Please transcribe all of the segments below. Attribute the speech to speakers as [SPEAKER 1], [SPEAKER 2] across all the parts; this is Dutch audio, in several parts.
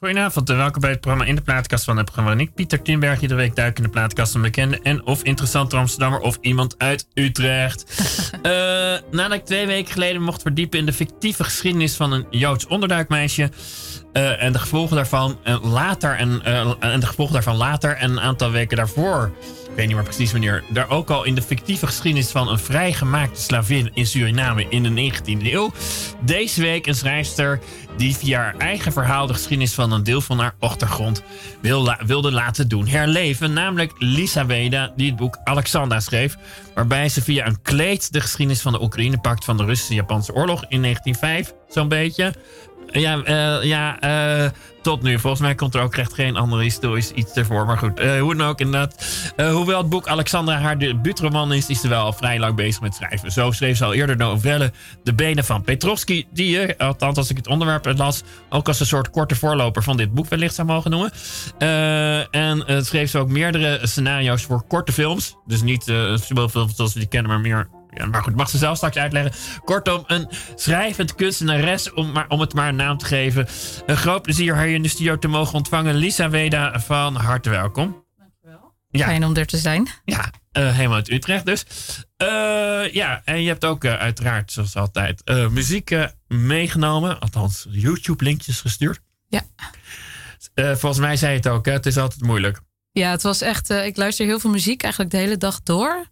[SPEAKER 1] Goedenavond en welkom bij het programma In de Plaatkast van het programma ik, Pieter Tinberg. Iedere week duik in de plaatkast van bekende en of interessante Amsterdammer of iemand uit Utrecht. uh, nadat ik twee weken geleden mocht verdiepen in de fictieve geschiedenis van een Joods onderduikmeisje. Uh, en de gevolgen daarvan en later en, uh, en de gevolgen daarvan later en een aantal weken daarvoor weet niet meer precies wanneer, daar ook al in de fictieve geschiedenis van een vrijgemaakte slavin in Suriname in de 19e eeuw. Deze week een schrijfster die via haar eigen verhaal de geschiedenis van een deel van haar achtergrond wilde laten doen herleven. Namelijk Lisa Weda, die het boek Alexandra schreef. Waarbij ze via een kleed de geschiedenis van de Oekraïne-pact van de Russische-Japanse oorlog in 1905, zo'n beetje. Ja, uh, ja uh, tot nu. Volgens mij komt er ook echt geen andere historisch iets ervoor. Maar goed, uh, hoe dan ook inderdaad. Hoewel het boek Alexandra haar debuutroman is, is ze wel al vrij lang bezig met schrijven. Zo schreef ze al eerder de novelle De Benen van Petrovski. Die je, althans als ik het onderwerp las, ook als een soort korte voorloper van dit boek wellicht zou mogen noemen. En schreef ze ook meerdere scenario's voor korte films. Dus niet films zoals we die kennen, maar meer maar goed, mag ze zelf straks uitleggen. Kortom, een schrijvend kunstenares, om, maar, om het maar een naam te geven. Een groot plezier haar in de studio te mogen ontvangen. Lisa Weda, van harte welkom.
[SPEAKER 2] Dankjewel. Ja. Fijn om er te zijn.
[SPEAKER 1] Ja, uh, helemaal uit Utrecht dus. Uh, ja, en je hebt ook uh, uiteraard, zoals altijd, muziek meegenomen. Althans, YouTube-linkjes gestuurd.
[SPEAKER 2] Ja.
[SPEAKER 1] volgens mij zei je het ook, hè? het is altijd moeilijk.
[SPEAKER 2] Ja, het was echt. ik luister heel veel muziek eigenlijk de hele dag door.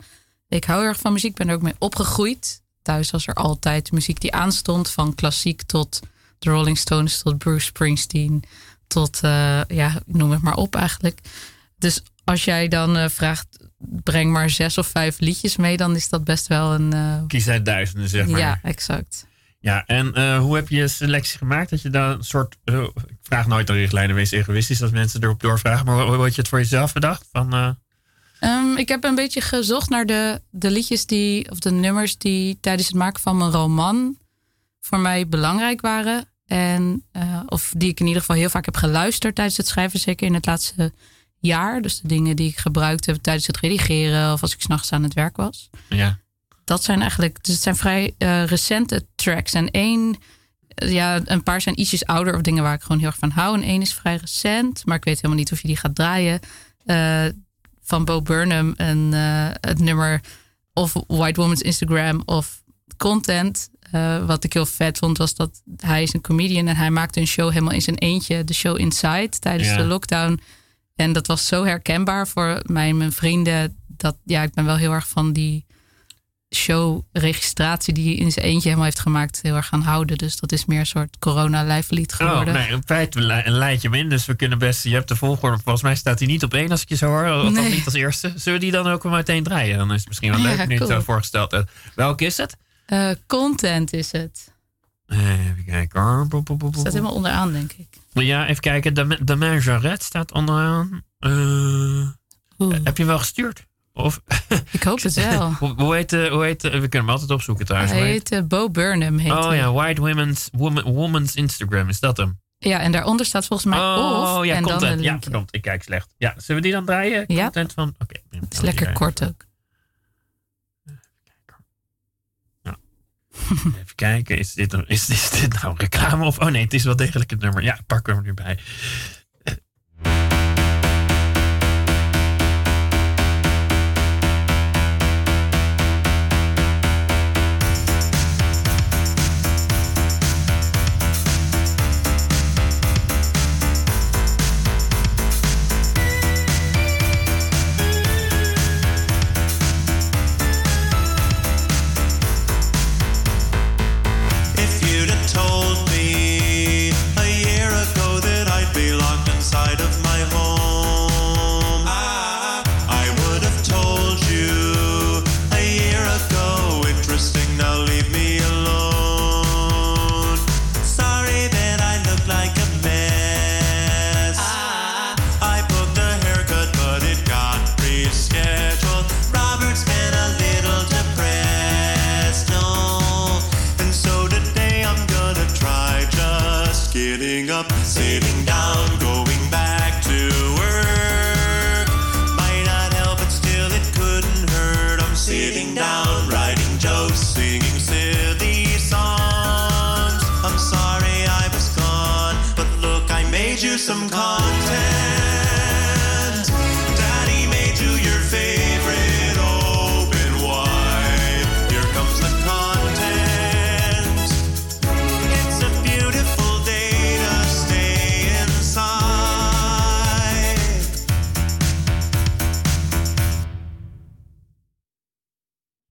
[SPEAKER 2] Ik hou erg van muziek, ben er ook mee opgegroeid. Thuis was er altijd muziek die aanstond, van klassiek tot de Rolling Stones, tot Bruce Springsteen, tot, uh, ja, noem het maar op eigenlijk. Dus als jij dan uh, vraagt, breng maar zes of vijf liedjes mee, dan is dat best wel een. Uh...
[SPEAKER 1] Kies uit duizenden, zeg maar.
[SPEAKER 2] Ja, exact.
[SPEAKER 1] Ja, en hoe heb je je selectie gemaakt? Dat je dan een soort. ik vraag nooit de richtlijnen, wees egoïstisch als mensen erop doorvragen. Maar hoe, had je het voor jezelf bedacht? Van,
[SPEAKER 2] Um, ik heb een beetje gezocht naar de, de liedjes die, of de nummers die tijdens het maken van mijn roman voor mij belangrijk waren. En, uh, of die ik in ieder geval heel vaak heb geluisterd tijdens het schrijven, zeker in het laatste jaar. Dus de dingen die ik gebruikte tijdens het redigeren of als ik s'nachts aan het werk was.
[SPEAKER 1] Ja.
[SPEAKER 2] Dat zijn eigenlijk, dus het zijn vrij uh, recente tracks. En één, ja, een paar zijn ietsjes ouder of dingen waar ik gewoon heel erg van hou. En één is vrij recent, maar ik weet helemaal niet of je die gaat draaien. Van Bo Burnham een, uh, het nummer of White Woman's Instagram of content. Uh, wat ik heel vet vond, was dat hij is een comedian en hij maakte een show helemaal in zijn eentje, de show Inside, tijdens de lockdown. En dat was zo herkenbaar voor mij en mijn vrienden. Dat ja, ik ben wel heel erg van die showregistratie die hij in zijn eentje helemaal heeft gemaakt heel erg gaan houden. Dus dat is meer een soort corona-lijflied oh, geworden.
[SPEAKER 1] Oh, nee, in feite een lijntje min. Dus we kunnen best, je hebt de volgorde, volgens mij staat hij niet op één als ik je zo hoor. Of nee. niet als eerste. Zullen we die dan ook wel meteen draaien? Dan is het misschien wel leuk, ja, nu cool. het zo voorgesteld hebt. Welke is het?
[SPEAKER 2] Uh, content is het.
[SPEAKER 1] Even kijken.
[SPEAKER 2] Staat helemaal onderaan, denk ik.
[SPEAKER 1] Ja, even kijken. De, de staat onderaan. Uh, heb je wel gestuurd? Of,
[SPEAKER 2] ik hoop het wel.
[SPEAKER 1] hoe, heet, hoe heet, we kunnen hem altijd opzoeken trouwens.
[SPEAKER 2] Hij heet uh, Bo Burnham. Heet
[SPEAKER 1] oh ja, White Women's, woman, Woman's Instagram, is dat hem?
[SPEAKER 2] Ja, en daaronder staat volgens mij
[SPEAKER 1] oh,
[SPEAKER 2] of.
[SPEAKER 1] ja,
[SPEAKER 2] en
[SPEAKER 1] content.
[SPEAKER 2] Dan
[SPEAKER 1] ja, verdomd, ik kijk slecht. Ja, zullen we die dan draaien?
[SPEAKER 2] Ja.
[SPEAKER 1] Content van, oké.
[SPEAKER 2] Okay, het is lekker kort ook.
[SPEAKER 1] Even kijken, is dit, is, is dit nou reclame of... Oh nee, het is wel degelijk het nummer. Ja, pakken we hem nu bij.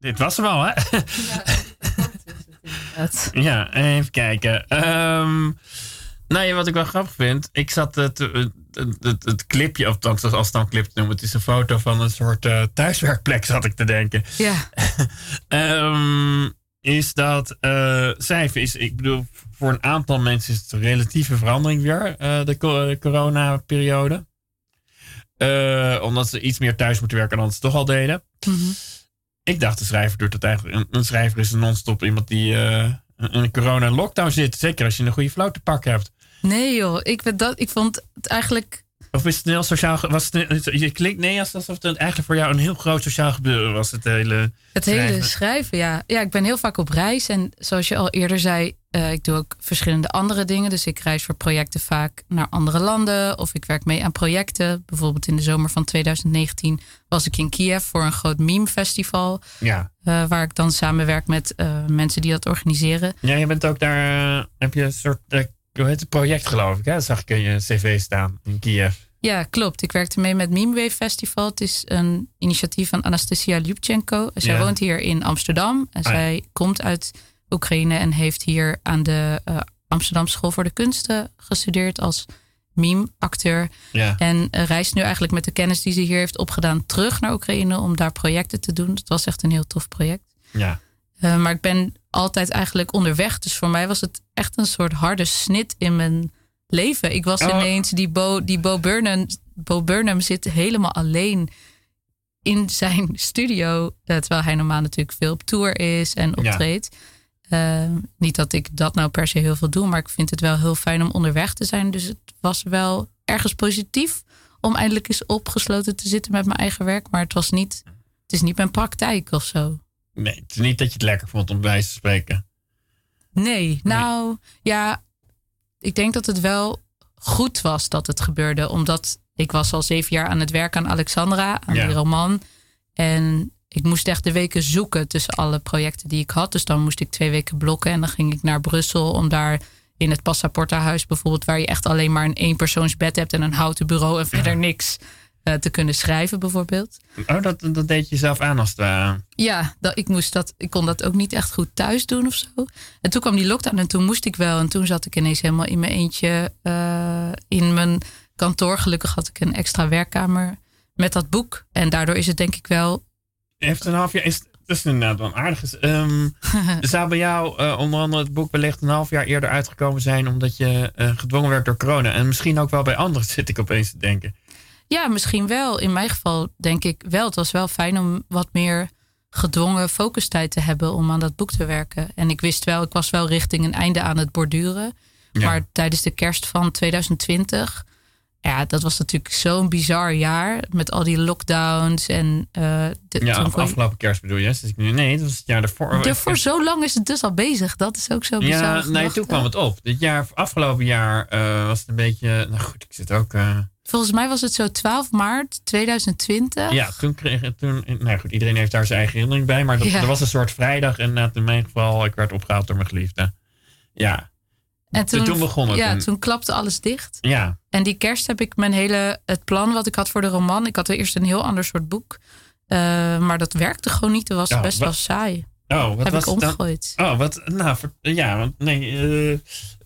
[SPEAKER 1] Dit was hem al, hè?
[SPEAKER 2] Het-
[SPEAKER 1] Ja, even kijken. Ehm nou ja, wat ik wel grappig vind. Ik zat het, het, het, het, het clipje, of althans als het dan clip te noemen. Het is een foto van een soort eh, thuiswerkplek, zat ik te denken.
[SPEAKER 2] Ja,
[SPEAKER 1] Ehm, is dat eh cijfer is, ik bedoel, voor een aantal mensen is het een relatieve verandering weer, eh, de co- de coronaperiode. Eh, omdat ze iets meer thuis moeten werken dan ze toch al deden.
[SPEAKER 2] Mhm.
[SPEAKER 1] Ik dacht, de schrijver doet het eigenlijk. Een, een schrijver is een non-stop iemand die eh, in een corona-lockdown zit. Zeker als je een goede flow te pakken hebt.
[SPEAKER 2] nee joh, ik, dat, ik vond het eigenlijk
[SPEAKER 1] Of is het heel sociaal... Was het, je klinkt nee alsof het eigenlijk voor jou een heel groot sociaal gebeuren was. Het hele...
[SPEAKER 2] Het hele
[SPEAKER 1] schrijven,
[SPEAKER 2] ja. Ja, ik ben heel vaak op reis. En zoals je al eerder zei, eh, ik doe ook verschillende andere dingen. Dus ik reis voor projecten vaak naar andere landen. Of ik werk mee aan projecten. Bijvoorbeeld in de zomer van 2019 was ik in Kiev voor een groot meme-festival.
[SPEAKER 1] Ja.
[SPEAKER 2] eh, waar ik dan samenwerk met eh, mensen die dat organiseren.
[SPEAKER 1] ja, je bent ook daar... heb je een soort... hoe heet het project geloof ik, hè? Dat zag ik in je cv staan in Kiev.
[SPEAKER 2] Ja, klopt. Ik werkte mee met Meme Wave Festival. Het is een initiatief van Anastasia Lyubchenko. Zij
[SPEAKER 1] Ja.
[SPEAKER 2] woont hier in Amsterdam. En
[SPEAKER 1] Ah,
[SPEAKER 2] zij komt uit Oekraïne en heeft hier aan de eh, Amsterdam School voor de Kunsten gestudeerd als meme-acteur.
[SPEAKER 1] Ja.
[SPEAKER 2] En eh, reist nu eigenlijk met de kennis die ze hier heeft opgedaan terug naar Oekraïne om daar projecten te doen. Het was echt een heel tof project.
[SPEAKER 1] Ja.
[SPEAKER 2] Eh, maar ik ben altijd eigenlijk onderweg. Dus voor mij was het echt een soort harde snit in mijn leven. Ik was
[SPEAKER 1] Oh.
[SPEAKER 2] ineens die Bo, die Bo Burnham. Bo Burnham zit helemaal alleen in zijn studio. terwijl hij normaal natuurlijk veel op tour is en optreedt. Eh, niet dat ik dat nou per se heel veel doe, maar ik vind het wel heel fijn om onderweg te zijn. Dus het was wel ergens positief om eindelijk eens opgesloten te zitten met mijn eigen werk. Maar het was niet, het is niet mijn praktijk of zo.
[SPEAKER 1] Nee, het is niet dat je het lekker vond om bij te spreken.
[SPEAKER 2] Nee, nou ja, ik denk dat het wel goed was dat het gebeurde. Omdat ik was al zeven jaar aan het werk aan Alexandra, aan
[SPEAKER 1] Ja.
[SPEAKER 2] die roman. En ik moest echt de weken zoeken tussen alle projecten die ik had. Dus dan moest ik twee weken blokken en dan ging ik naar Brussel om daar in het Passaporta-huis bijvoorbeeld, waar je echt alleen maar een eenpersoonsbed hebt en een houten bureau en verder niks eh, te kunnen schrijven bijvoorbeeld.
[SPEAKER 1] Oh, dat, dat deed je zelf aan als het ware.
[SPEAKER 2] Ja, dat, ik, moest dat, ik kon dat ook niet echt goed thuis doen of zo. En toen kwam die lockdown en toen moest ik wel. En toen zat ik ineens helemaal in mijn eentje eh, in mijn kantoor. Gelukkig had ik een extra werkkamer met dat boek. En daardoor is het denk ik wel...
[SPEAKER 1] Heeft een half jaar... Is, dat is inderdaad wel een aardig. Ehm zou bij jou eh, onder andere het boek wellicht een half jaar eerder uitgekomen zijn... omdat je eh, gedwongen werd door corona? En misschien ook wel bij anderen zit ik opeens te denken.
[SPEAKER 2] Ja, misschien wel. In mijn geval denk ik wel. Het was wel fijn om wat meer gedwongen focustijd te hebben om aan dat boek te werken. En ik wist wel, ik was wel richting een einde aan het borduren.
[SPEAKER 1] Ja.
[SPEAKER 2] Maar tijdens de kerst van 2020, ja, dat was natuurlijk zo'n bizar jaar met al die lockdowns en uh, de,
[SPEAKER 1] Ja, afgelopen kerst bedoel je? Dus ik- nee, dat was het jaar daarvoor.
[SPEAKER 2] de- voor zo lang is het dus al bezig. Dat is ook zo bizar.
[SPEAKER 1] Ja, nee, toen kwam het op. Dit jaar, afgelopen jaar eh, was het een beetje... Nou goed, ik zit ook... eh,
[SPEAKER 2] Volgens mij was het zo 12 maart 2020.
[SPEAKER 1] Ja, toen kreeg ik toen. Nou goed, iedereen heeft daar zijn eigen herinnering bij. Maar dat,
[SPEAKER 2] Ja.
[SPEAKER 1] er was een soort vrijdag. En in mijn geval, ik werd opgehaald door mijn geliefde. Ja.
[SPEAKER 2] En toen,
[SPEAKER 1] toen begon het.
[SPEAKER 2] Ja,
[SPEAKER 1] En-
[SPEAKER 2] toen klapte alles dicht.
[SPEAKER 1] Ja.
[SPEAKER 2] En die kerst heb ik mijn hele, het plan wat ik had voor de roman. Ik had eerst een heel ander soort boek. Eh, maar dat werkte gewoon niet. Dat was
[SPEAKER 1] Oh,
[SPEAKER 2] best
[SPEAKER 1] wat-
[SPEAKER 2] wel saai.
[SPEAKER 1] Oh, wat
[SPEAKER 2] heb
[SPEAKER 1] was
[SPEAKER 2] ik
[SPEAKER 1] dan?
[SPEAKER 2] omgegooid.
[SPEAKER 1] Oh, wat? Nou, ver- ja, want nee.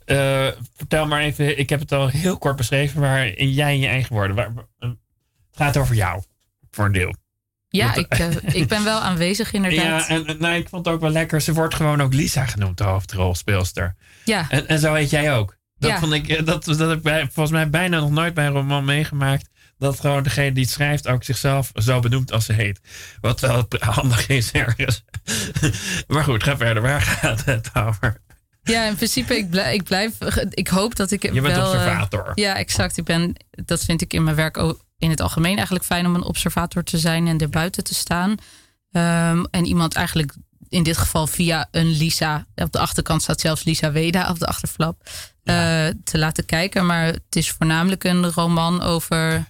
[SPEAKER 1] eh, eh, vertel maar even. Ik heb het al heel kort beschreven. Waarin jij in je eigen woorden. Waar, het gaat over jou. Voor een deel.
[SPEAKER 2] Ja, ik, eh, ik ben wel aanwezig inderdaad.
[SPEAKER 1] Ja, en nou, ik vond het ook wel lekker. Ze wordt gewoon ook Lisa genoemd, de hoofdrolspeelster.
[SPEAKER 2] Ja,
[SPEAKER 1] En, en zo heet jij ook. Dat
[SPEAKER 2] Ja.
[SPEAKER 1] vond ik, eh, dat, dat heb ik volgens mij bijna nog nooit bij een roman meegemaakt. Dat gewoon degene die het schrijft ook zichzelf zo benoemt als ze heet. Wat wel handig is ergens. maar goed, ga verder. Waar gaat het over?
[SPEAKER 2] ja, in principe, ik blijf, ik, blijf, ik hoop dat ik
[SPEAKER 1] Je bent
[SPEAKER 2] wel... eh,
[SPEAKER 1] observator.
[SPEAKER 2] ja, exact. Ik ben, dat vind ik in mijn werk ook in het algemeen eigenlijk fijn om een observator te zijn en erbuiten te staan. Ehm, en iemand eigenlijk in dit geval via een Lisa. Op de achterkant staat zelfs Lisa Weda op de achterflap. eh, te laten kijken. Maar het is voornamelijk een roman over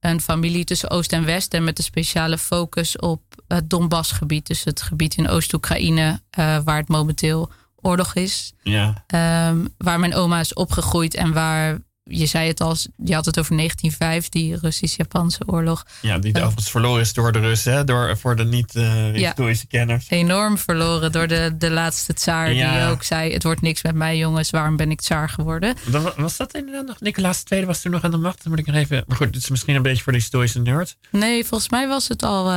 [SPEAKER 2] een familie tussen Oost en West. En met een speciale focus op het Donbassgebied. Dus het gebied in Oost-Oekraïne, eh, waar het momenteel oorlog is.
[SPEAKER 1] Ja.
[SPEAKER 2] Ehm, waar mijn oma is opgegroeid en waar, je zei het al, je had het over 1905, die Russisch-Japanse oorlog.
[SPEAKER 1] ja, die overigens verloren is door de Russen, hè? Door, voor de niet-historische kenners.
[SPEAKER 2] Enorm verloren door de, de laatste tsaar,
[SPEAKER 1] Ja.
[SPEAKER 2] die ook zei: Het wordt niks met mij, jongens, waarom ben ik tsaar geworden?
[SPEAKER 1] Dan Was dat inderdaad nog? Nicolaas II was toen nog aan de macht. Dan moet ik nog even. Maar goed, dit is misschien een beetje voor de historische nerd.
[SPEAKER 2] Nee, volgens mij was het al, eh,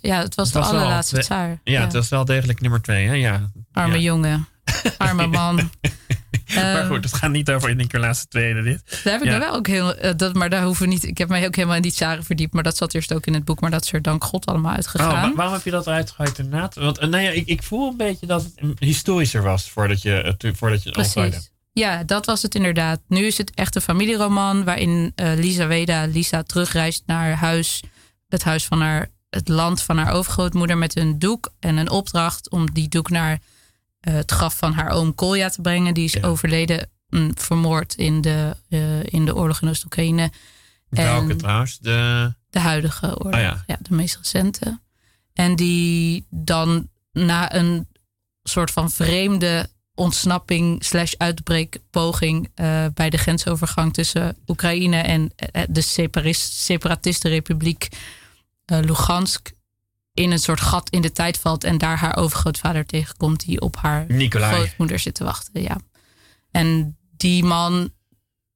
[SPEAKER 2] ja, het was
[SPEAKER 1] Het
[SPEAKER 2] de allerlaatste tsaar.
[SPEAKER 1] Ja, het was wel degelijk nummer twee, hè? Ja.
[SPEAKER 2] Arme jongen, arme man.
[SPEAKER 1] Maar
[SPEAKER 2] Ehm,
[SPEAKER 1] goed, het gaat niet over Nicolaas II. Dit.
[SPEAKER 2] Daar heb ik
[SPEAKER 1] Ja.
[SPEAKER 2] wel ook heel. eh, dat, maar daar hoeven we niet. Ik heb mij ook helemaal in die tsaren verdiept. Maar dat zat eerst ook in het boek. Maar dat is er dank God allemaal
[SPEAKER 1] Oh,
[SPEAKER 2] uitgegaan.
[SPEAKER 1] wa- waarom heb je dat eruit inderdaad? Want eh, nou ja, ik, ik voel een beetje dat het historischer was voordat je, het- voordat je het.
[SPEAKER 2] Precies. Ja, dat was het inderdaad. Nu is het echt een familieroman waarin eh, Lisa Weda, Lisa terugreist naar huis, het huis van haar, het land van haar overgrootmoeder met een doek en een opdracht om die doek naar eh, het graf van haar oom Kolja te brengen. Die is
[SPEAKER 1] Ja.
[SPEAKER 2] overleden, mm, vermoord in de, eh, in de oorlog in Oost-Oekraïne.
[SPEAKER 1] Welke
[SPEAKER 2] En-
[SPEAKER 1] trouwens? De...
[SPEAKER 2] De huidige oorlog,
[SPEAKER 1] Oh ja.
[SPEAKER 2] ja. de meest recente. En die dan na een soort van vreemde ontsnapping slash uitbreekpoging eh, bij de grensovergang tussen Oekraïne en eh, de separatist, separatistenrepubliek eh, Lugansk in een soort gat in de tijd valt en daar haar overgrootvader tegenkomt die op haar
[SPEAKER 1] Nicolai.
[SPEAKER 2] grootmoeder zit te wachten. Ja. En die man,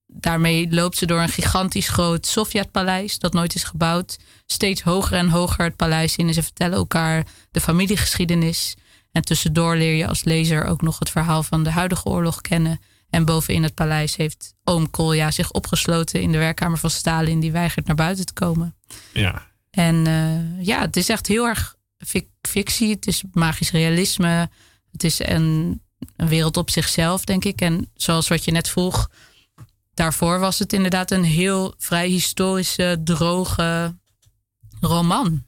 [SPEAKER 2] daarmee loopt ze door een gigantisch groot Sovjetpaleis dat nooit is gebouwd. Steeds hoger en hoger het paleis in en ze vertellen elkaar de familiegeschiedenis. En tussendoor leer je als lezer ook nog het verhaal van de huidige oorlog kennen. En bovenin het paleis heeft oom Kolja zich opgesloten in de werkkamer van Stalin. Die weigert naar buiten te komen.
[SPEAKER 1] Ja.
[SPEAKER 2] En eh, ja, het is echt heel erg fic- fictie. Het is magisch realisme. Het is een, een wereld op zichzelf, denk ik. En zoals wat je net vroeg, daarvoor was het inderdaad een heel vrij historische, droge roman.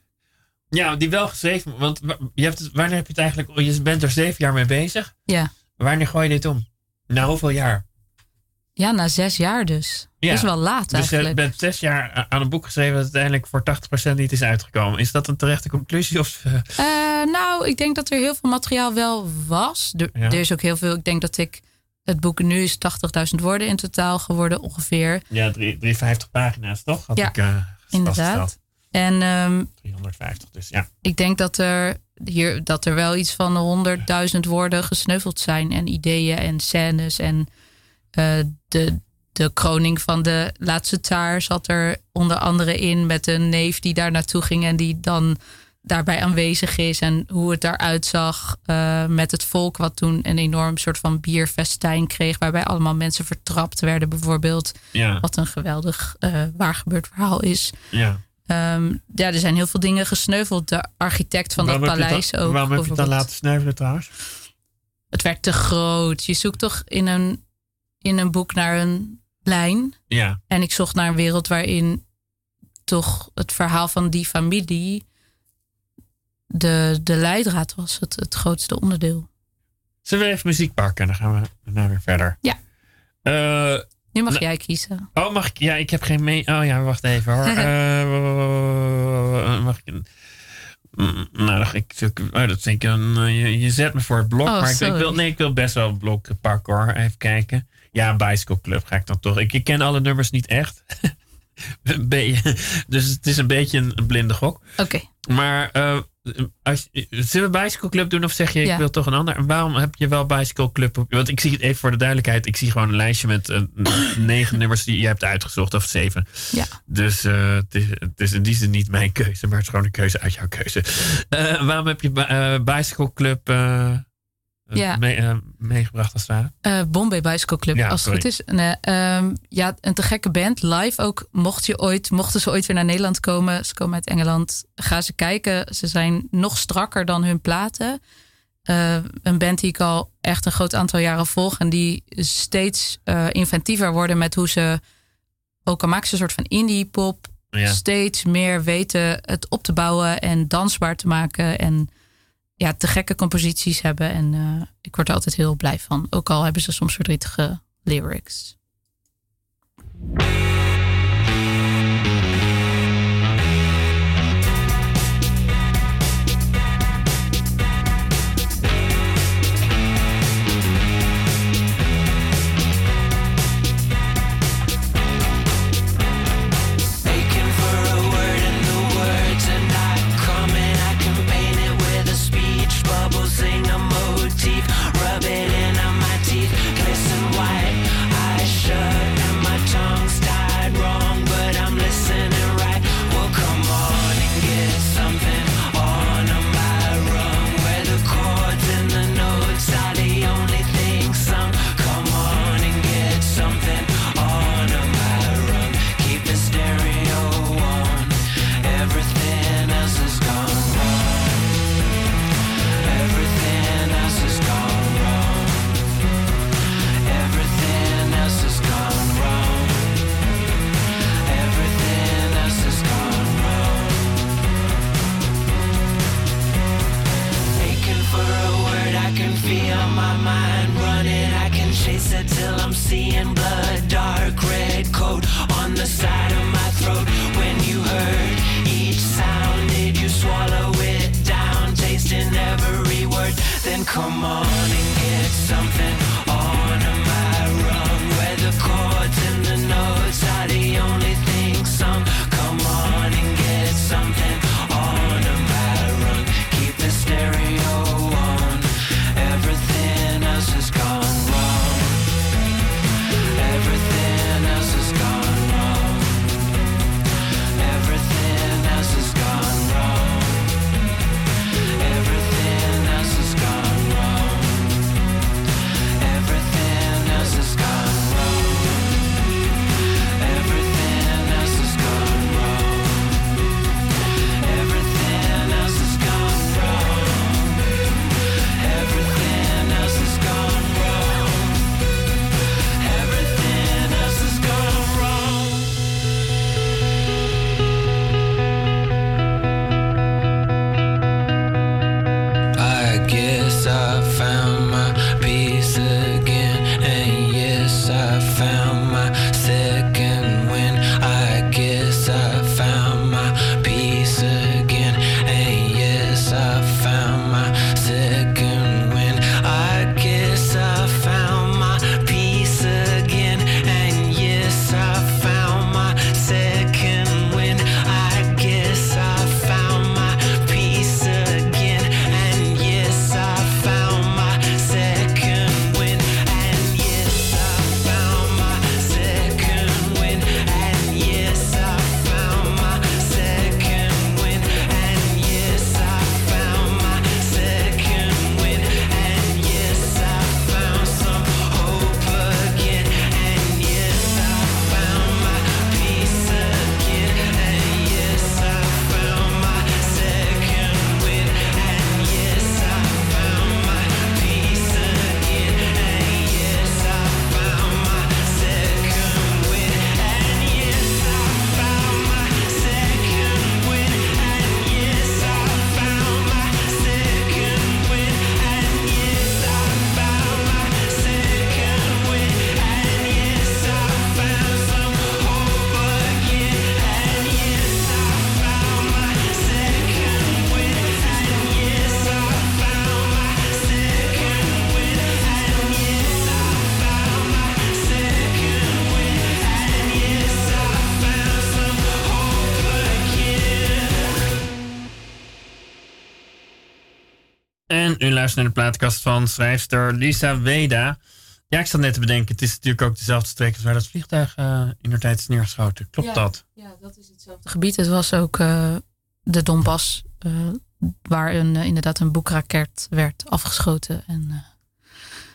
[SPEAKER 1] ja, die wel geschreven. Want wa- je hebt het, wanneer heb je het eigenlijk... oh, Je bent er zeven jaar mee bezig.
[SPEAKER 2] Ja,
[SPEAKER 1] Wanneer gooi je dit om? Na hoeveel jaar?
[SPEAKER 2] Ja na zes jaar dus.
[SPEAKER 1] Ja.
[SPEAKER 2] Dat is wel laat
[SPEAKER 1] Dus je
[SPEAKER 2] eigenlijk.
[SPEAKER 1] bent zes jaar a- aan een boek geschreven... dat uiteindelijk voor 80% niet is uitgekomen. Is dat een terechte conclusie? Of, eh,
[SPEAKER 2] Eh, nou, ik denk dat er heel veel materiaal wel was. Er,
[SPEAKER 1] Ja.
[SPEAKER 2] er is ook heel veel. Ik denk dat ik. Het boek nu is 80.000 woorden in totaal geworden ongeveer.
[SPEAKER 1] ja, drie- 350 pagina's, toch? Had
[SPEAKER 2] Ja,
[SPEAKER 1] ik, eh,
[SPEAKER 2] Inderdaad. En ehm,
[SPEAKER 1] 350, dus ja.
[SPEAKER 2] ik denk dat er hier dat er wel iets van 100.000 woorden gesneuveld zijn. En ideeën en scènes. En eh, de, de kroning van de laatste tsaar zat er onder andere in. Met een neef die daar naartoe ging en die dan daarbij aanwezig is. En hoe het daaruit zag eh, met het volk. Wat toen een enorm soort van bierfestijn kreeg. Waarbij allemaal mensen vertrapt werden bijvoorbeeld.
[SPEAKER 1] Ja,
[SPEAKER 2] Wat een geweldig eh waar gebeurd verhaal is.
[SPEAKER 1] ja.
[SPEAKER 2] Ehm, ja, er zijn heel veel dingen gesneuveld. De architect van dat
[SPEAKER 1] Waarom
[SPEAKER 2] paleis ook.
[SPEAKER 1] Waarom heb je het dan laten sneuvelen trouwens?
[SPEAKER 2] Het werd te groot. Je zoekt toch in een, in een boek naar een lijn.
[SPEAKER 1] Ja,
[SPEAKER 2] En ik zocht naar een wereld waarin toch het verhaal van die familie de, de leidraad was. Het, het grootste onderdeel.
[SPEAKER 1] Zullen we even muziek pakken? Dan gaan we daarna weer verder.
[SPEAKER 2] Ja.
[SPEAKER 1] Eh,
[SPEAKER 2] Nu mag jij kiezen.
[SPEAKER 1] oh, mag ik? Ja, ik heb geen mee. Oh ja, wacht even hoor. Eh, mag ik. Mm, Nou, ik, oh, dat vind ik een. eh, je, je zet me voor het blok,
[SPEAKER 2] Oh,
[SPEAKER 1] maar ik, ik wil, nee, ik wil best wel het blok pakken hoor. Even kijken. Ja, Bicycle Club ga ik dan toch. Ik, ik ken alle nummers niet echt. Dus het is een beetje een, blinde gok.
[SPEAKER 2] Oké.
[SPEAKER 1] Maar eh, als, zullen we Bicycle Club doen of zeg je ik
[SPEAKER 2] Ja.
[SPEAKER 1] wil toch een ander? En waarom heb je wel Bicycle Club op? Want ik zie het even voor de duidelijkheid. Ik zie gewoon een lijstje met eh, negen nummers die je hebt uitgezocht of zeven.
[SPEAKER 2] Ja.
[SPEAKER 1] Dus eh, het, is, het is in die zin niet mijn keuze, maar het is gewoon een keuze uit jouw keuze. Waarom heb je Bi- Bicycle Club
[SPEAKER 2] Ja.
[SPEAKER 1] mee- eh, meegebracht als het ware?
[SPEAKER 2] Eh, Bombay Bicycle Club,
[SPEAKER 1] Ja,
[SPEAKER 2] als het
[SPEAKER 1] sorry.
[SPEAKER 2] goed is. Nee, ehm, ja, een te gekke band. Live ook. Mocht je ooit, mochten ze ooit weer naar Nederland komen. Ze komen uit Engeland. Ga ze kijken. Ze zijn nog strakker dan hun platen. Eh, een band die ik al echt een groot aantal jaren volg. En die steeds eh, inventiever worden met hoe ze... Ook al maken ze een soort van indie pop.
[SPEAKER 1] Ja.
[SPEAKER 2] Steeds meer weten het op te bouwen en dansbaar te maken. En
[SPEAKER 3] ja, te gekke composities hebben. En eh, ik word er altijd heel blij van. Ook al hebben ze soms verdrietige lyrics.
[SPEAKER 1] luisteren naar de plaatkast van schrijfster Lisa Weda. Ja, ik zat net te bedenken, het is natuurlijk ook dezelfde streek als waar dat vliegtuig eh, in de tijd is neergeschoten. Klopt dat?
[SPEAKER 3] Ja, dat is hetzelfde gebied. Het was ook eh, de Donbass, eh, waar een, inderdaad een boekraket werd afgeschoten en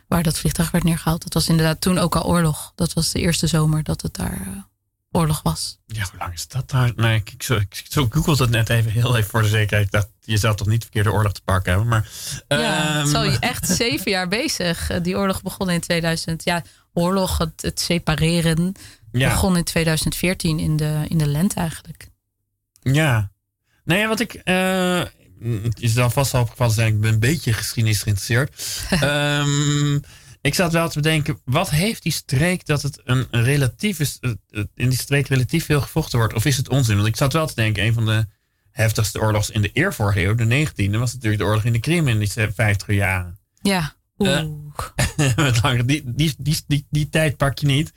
[SPEAKER 3] waar dat vliegtuig werd neergehaald. Dat was inderdaad toen ook al oorlog. Dat was de eerste zomer dat het daar oorlog was.
[SPEAKER 1] Ja, hoe lang is dat daar? Nee, ik, zoek ik, zo googelde het net even heel even voor de zekerheid. dat je zou toch niet verkeerde oorlog te pakken hebben. Maar,
[SPEAKER 3] ja,
[SPEAKER 1] ehm,
[SPEAKER 3] zo echt zeven jaar bezig. Eh, die oorlog begon in 2000. Ja, oorlog, het, het separeren,
[SPEAKER 1] ja.
[SPEAKER 3] begon in 2014 in de, in de lente eigenlijk.
[SPEAKER 1] Ja. Nee, wat ik... Uh, je zou vast opgevallen zijn, ik ben een beetje geschiedenis geïnteresseerd. Ehm, ik zat wel te bedenken, wat heeft die streek dat het een relatief is, eh, eh, in die streek relatief veel gevochten wordt? Of is het onzin? Want ik zat wel te denken, een van de heftigste oorlogs in de eervorige eeuw, de 19e, was natuurlijk de oorlog in de Krim in die 50 jaren.
[SPEAKER 2] Ja. Oeh.
[SPEAKER 1] Eh. Met langer- die, die, die, die, die tijd pak je niet.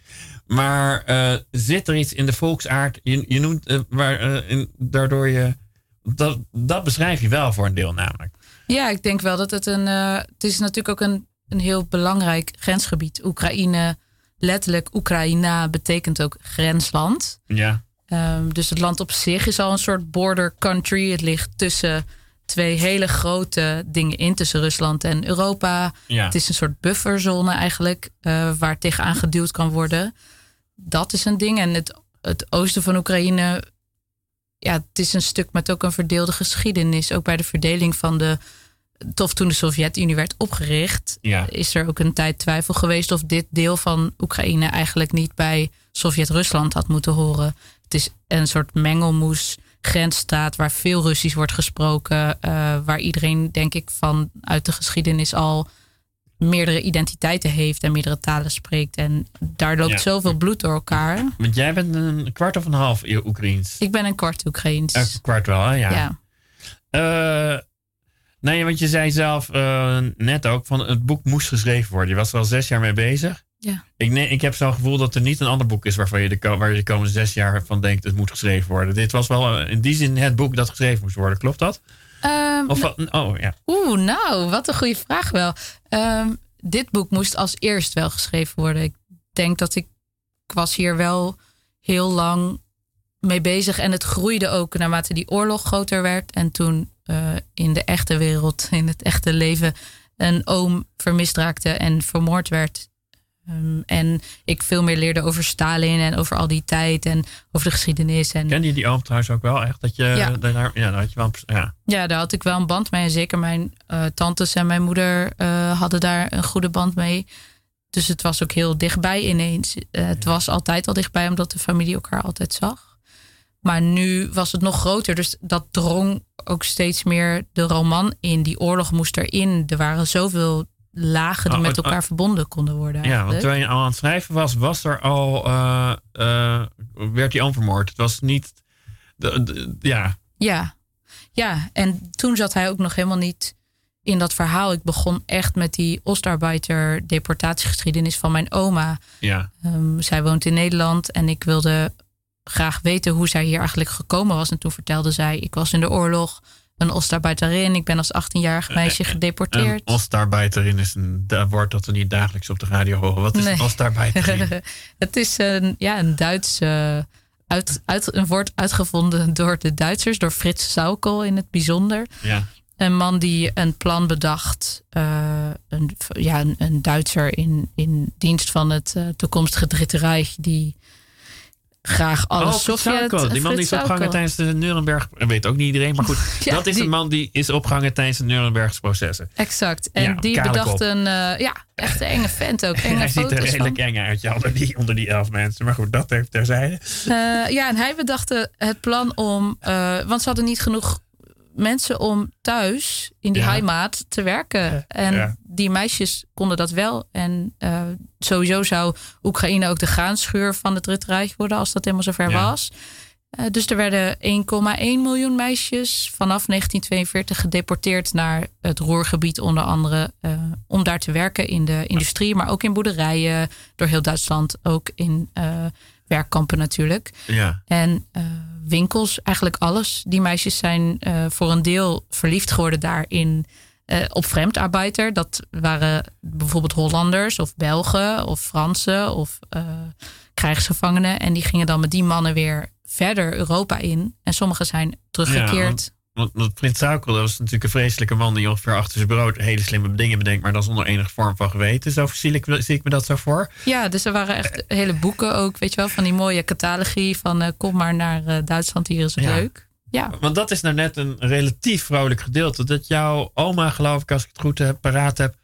[SPEAKER 1] Maar eh, zit er iets in de volksaard, je, je noemt, eh, waar, eh, in, daardoor je, dat, dat beschrijf je wel voor een deel namelijk.
[SPEAKER 2] Ja, ik denk wel dat het een. eh, het is natuurlijk ook een, een heel belangrijk grensgebied. Oekraïne, letterlijk Oekraïna betekent ook grensland.
[SPEAKER 1] Ja,
[SPEAKER 2] Ehm, dus het land op zich is al een soort border country. Het ligt tussen twee hele grote dingen in, tussen Rusland en Europa.
[SPEAKER 1] ja.
[SPEAKER 2] Het is een soort bufferzone eigenlijk, eh, waar tegenaan geduwd kan worden. Dat is een ding. En het, het oosten van Oekraïne, ja, het is een stuk met ook een verdeelde geschiedenis. Ook bij de verdeling van de, tof toen de Sovjet-Unie werd opgericht,
[SPEAKER 1] ja.
[SPEAKER 2] is er ook een tijd twijfel geweest of dit deel van Oekraïne eigenlijk niet bij Sovjet-Rusland had moeten horen. Het is een soort mengelmoes grensstaat waar veel Russisch wordt gesproken, eh, waar iedereen denk ik vanuit de geschiedenis al meerdere identiteiten heeft en meerdere talen spreekt. En daar loopt
[SPEAKER 1] Ja.
[SPEAKER 2] zoveel bloed door elkaar.
[SPEAKER 1] Want jij bent een kwart of een half Oekraïens.
[SPEAKER 2] Ik ben een kwart Oekraïens.
[SPEAKER 1] Een kwart wel, hè? Ja.
[SPEAKER 2] ja.
[SPEAKER 1] Eh, nee, want je zei zelf eh, net ook van het boek moest geschreven worden. Je was er al zes jaar mee bezig.
[SPEAKER 2] Ja.
[SPEAKER 1] Ik, nee, ik heb zo'n gevoel dat er niet een ander boek is waarvan je de, waar je de komende zes jaar van denkt het moet geschreven worden. Dit was wel eh, in die zin het boek dat geschreven moest worden. Klopt dat?
[SPEAKER 2] Ehm,
[SPEAKER 1] Of wat- oh ja.
[SPEAKER 2] Oeh, nou, wat een goede vraag wel. Ehm, dit boek moest als eerst wel geschreven worden. Ik denk dat ik, ik was hier wel heel lang mee bezig. En het groeide ook naarmate die oorlog groter werd. En toen eh, in de echte wereld, in het echte leven, een oom vermist raakte en vermoord werd. Ehm, en ik veel meer leerde over Stalin en over al die tijd en over de geschiedenis. En
[SPEAKER 1] Ken je die oom trouwens ook wel echt? Dat je,
[SPEAKER 2] Ja.
[SPEAKER 1] daar, ja, daar had je wel, een- ja.
[SPEAKER 2] Ja, daar had ik wel een band mee. En zeker mijn eh, tantes en mijn moeder eh, hadden daar een goede band mee. Dus het was ook heel dichtbij ineens. Het was altijd al dichtbij, omdat de familie elkaar altijd zag. Maar nu was het nog groter. Dus dat drong ook steeds meer de roman in. Die oorlog moest erin. Er waren zoveel lagen die
[SPEAKER 1] Oh,
[SPEAKER 2] met
[SPEAKER 1] oh,
[SPEAKER 2] elkaar verbonden konden worden.
[SPEAKER 1] ja, want terwijl je al aan het schrijven was, was er al, eh, eh, werd hij onvermoord. Het was niet, de, de- ja,
[SPEAKER 2] Ja. ja, en toen zat hij ook nog helemaal niet in dat verhaal. Ik begon echt met die Ostarbeiter deportatiegeschiedenis van mijn oma.
[SPEAKER 1] ja.
[SPEAKER 2] Ehm, zij woont in Nederland en ik wilde graag weten hoe zij hier eigenlijk gekomen was. En toen vertelde zij, ik was in de oorlog, een Ostarbeiterin. Ik ben als 18-jarig meisje
[SPEAKER 1] Een
[SPEAKER 2] gedeporteerd.
[SPEAKER 1] Ostarbeiterin is een woord dat we niet dagelijks op de radio horen. Wat is
[SPEAKER 2] Nee.
[SPEAKER 1] een Ostarbeiterin?
[SPEAKER 2] het is een, ja, een Duits... eh, uit, uit, een woord uitgevonden door de Duitsers, door Frits Saukel in het bijzonder.
[SPEAKER 1] ja.
[SPEAKER 2] Een man die een plan bedacht. eh, een, ja, een, een Duitser in, in dienst van het eh, toekomstige Dritte Rijk. Die graag alle
[SPEAKER 1] Oh. Saukel. Die man die is opgehangen tijdens de Nuremberg... Dat weet ook niet iedereen, maar goed.
[SPEAKER 2] Ja,
[SPEAKER 1] dat is
[SPEAKER 2] die-
[SPEAKER 1] een man die is opgehangen tijdens de Nurembergse processen.
[SPEAKER 2] Exact. En
[SPEAKER 1] Ja,
[SPEAKER 2] die bedacht een... eh, ja, echt een enge vent ook. Enge
[SPEAKER 1] Hij ziet er redelijk
[SPEAKER 2] van.
[SPEAKER 1] eng uit, ja, onder die, onder die elf mensen. Maar goed, dat even terzijde.
[SPEAKER 2] Eh, ja, en hij bedacht het plan om... eh, want ze hadden niet genoeg mensen om thuis in die
[SPEAKER 1] Ja.
[SPEAKER 2] heimaat te werken. En
[SPEAKER 1] ja.
[SPEAKER 2] die meisjes konden dat wel. En eh, sowieso zou Oekraïne ook de graanschuur van het Dritte Rijk worden... als dat helemaal zover
[SPEAKER 1] Ja.
[SPEAKER 2] was. Eh, dus er werden 1,1 miljoen meisjes vanaf 1942 gedeporteerd naar het Roergebied onder andere. eh, om daar te werken in de industrie, maar ook in boerderijen. Door heel Duitsland, ook in werkkampen natuurlijk.
[SPEAKER 1] Ja.
[SPEAKER 2] En winkels, eigenlijk alles. Die meisjes zijn eh, voor een deel verliefd geworden daarin eh, op vreemdarbeiter. Dat waren bijvoorbeeld Hollanders of Belgen of Fransen of eh, krijgsgevangenen. En die gingen dan met die mannen weer verder Europa in. En sommigen zijn teruggekeerd.
[SPEAKER 1] Want, want Prins Saukel, dat was natuurlijk een vreselijke man die ongeveer achter zijn brood hele slimme dingen bedenkt, maar dan zonder enige vorm van geweten. Zo zie ik, zie ik me dat zo voor.
[SPEAKER 2] Ja, dus er waren echt hele boeken ook, weet je wel, van die mooie catalogie van eh, kom maar naar eh, Duitsland, hier is het
[SPEAKER 1] Ja.
[SPEAKER 2] leuk. Ja,
[SPEAKER 1] Want dat is nou net een relatief vrolijk gedeelte. Dat jouw oma, geloof ik, als ik het goed heb, paraat heb,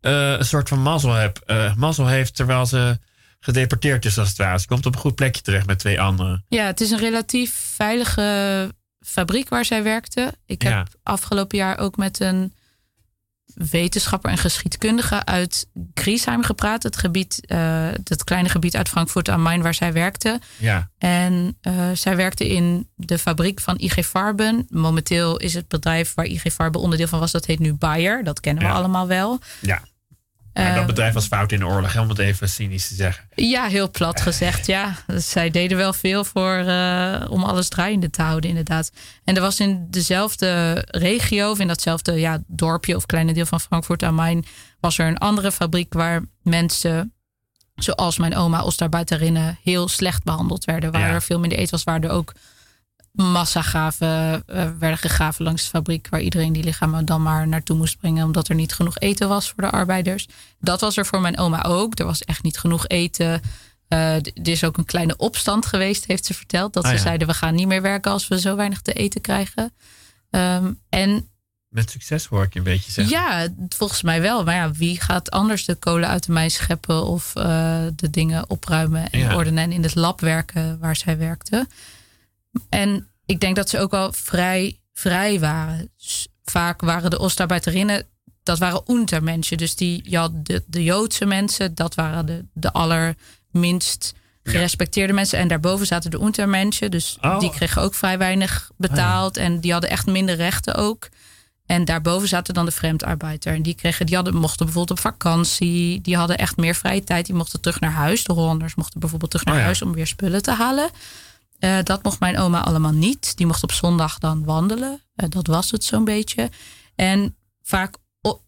[SPEAKER 1] eh, een soort van mazzel, heb, mazzel heeft terwijl ze gedeporteerd is als het ware. Ze komt op een goed plekje terecht met twee anderen.
[SPEAKER 2] Ja, het is een relatief veilige, fabriek waar zij werkte. Ik heb
[SPEAKER 1] Ja.
[SPEAKER 2] afgelopen jaar ook met een wetenschapper en geschiedkundige uit Griesheim gepraat. Het gebied, eh het kleine gebied uit Frankfurt am Main waar zij werkte.
[SPEAKER 1] Ja.
[SPEAKER 2] En eh, zij werkte in de fabriek van IG Farben. Momenteel is het bedrijf waar IG Farben onderdeel van was, dat heet nu Bayer. Dat kennen we
[SPEAKER 1] Ja.
[SPEAKER 2] allemaal wel.
[SPEAKER 1] Ja. Maar dat
[SPEAKER 2] Eh,
[SPEAKER 1] bedrijf was fout in de oorlog, om het even cynisch te zeggen.
[SPEAKER 2] Ja, heel plat gezegd, ja. Dus zij deden wel veel voor, eh, om alles draaiende te houden, inderdaad. En er was in dezelfde regio, of in datzelfde ja, dorpje of kleine deel van Frankfurt am Main, was er een andere fabriek waar mensen, zoals mijn oma, Oostarbeiterinnen, heel slecht behandeld werden. Waar
[SPEAKER 1] Ja.
[SPEAKER 2] er veel minder eten was, waar er ook massagraven eh, werden gegraven langs de fabriek, waar iedereen die lichamen dan maar naartoe moest brengen, omdat er niet genoeg eten was voor de arbeiders. Dat was er voor mijn oma ook. Er was echt niet genoeg eten. D- er is ook een kleine opstand geweest, heeft ze verteld. Dat
[SPEAKER 1] Ah,
[SPEAKER 2] ze
[SPEAKER 1] ja.
[SPEAKER 2] zeiden, we gaan niet meer werken als we zo weinig te eten krijgen. Ehm, en
[SPEAKER 1] Met succes hoor ik je een beetje zeggen.
[SPEAKER 2] ja, volgens mij wel. Maar ja, wie gaat anders de kolen uit de mijn scheppen of eh, de dingen opruimen en
[SPEAKER 1] Ja.
[SPEAKER 2] ordenen en in het lab werken waar zij werkte? En ik denk dat ze ook wel vrij vrij waren. Vaak waren de Oostarbeiterinnen, dat waren untermenschen. Dus die, je had de, de Joodse mensen, dat waren de, de allerminst gerespecteerde mensen. En daarboven zaten de untermenschen. Dus
[SPEAKER 1] Oh.
[SPEAKER 2] die kregen ook vrij weinig betaald. En die hadden echt minder rechten ook. En daarboven zaten dan de vreemdarbeider. En die, kregen, die hadden, mochten bijvoorbeeld op vakantie. Die hadden echt meer vrije tijd. Die mochten terug naar huis. De Hollanders mochten bijvoorbeeld terug naar
[SPEAKER 1] Oh ja.
[SPEAKER 2] huis om weer spullen te halen. Eh, dat mocht mijn oma allemaal niet. Die mocht op zondag dan wandelen. Eh, dat was het zo'n beetje. En vaak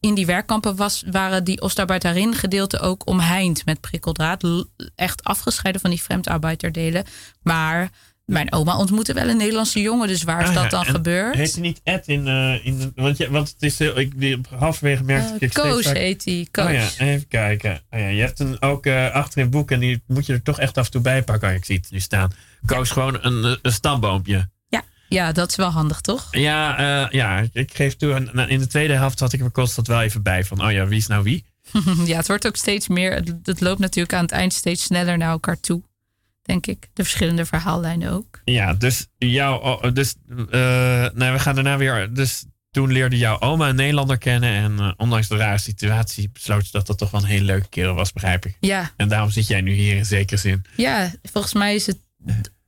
[SPEAKER 2] in die werkkampen was, waren die Oostarbeiderin gedeelte ook omheind met prikkeldraad. Echt afgescheiden van die vreemdarbeiderdelen. Maar mijn oma ontmoette wel een Nederlandse jongen. Dus waar is
[SPEAKER 1] Ah,
[SPEAKER 2] dat
[SPEAKER 1] ja.
[SPEAKER 2] dan
[SPEAKER 1] En
[SPEAKER 2] gebeurd?
[SPEAKER 1] Heet hij niet Ed in, eh, in want, je, want het is heel, ik, die, halverwege merkte ik
[SPEAKER 2] Eh,
[SPEAKER 1] steeds
[SPEAKER 2] Koos
[SPEAKER 1] vaak-
[SPEAKER 2] heet. Koos.
[SPEAKER 1] Oh ja, even kijken. Oh ja, je hebt hem ook eh, achter in boek en die moet je er toch echt af en toe bij pakken. Oh, ik zie het nu staan. Koos gewoon een, een stamboompje.
[SPEAKER 2] Ja. ja, dat is wel handig, toch?
[SPEAKER 1] Ja, eh, ja, ik geef toe. en- en In de tweede helft had ik er constant wel even bij van, oh ja, wie is nou wie?
[SPEAKER 2] ja, het wordt ook steeds meer. Het, het loopt natuurlijk aan het eind steeds sneller naar elkaar toe. Denk ik. De verschillende verhaallijnen ook.
[SPEAKER 1] Ja, dus jou, oh, dus, eh, nee, we gaan daarna weer, dus toen leerde jouw oma een Nederlander kennen en eh, ondanks de rare situatie besloot ze dat dat toch wel een hele leuke kerel was, begrijp ik.
[SPEAKER 2] Ja,
[SPEAKER 1] En daarom zit jij nu hier in zekere zin.
[SPEAKER 2] ja volgens mij is het.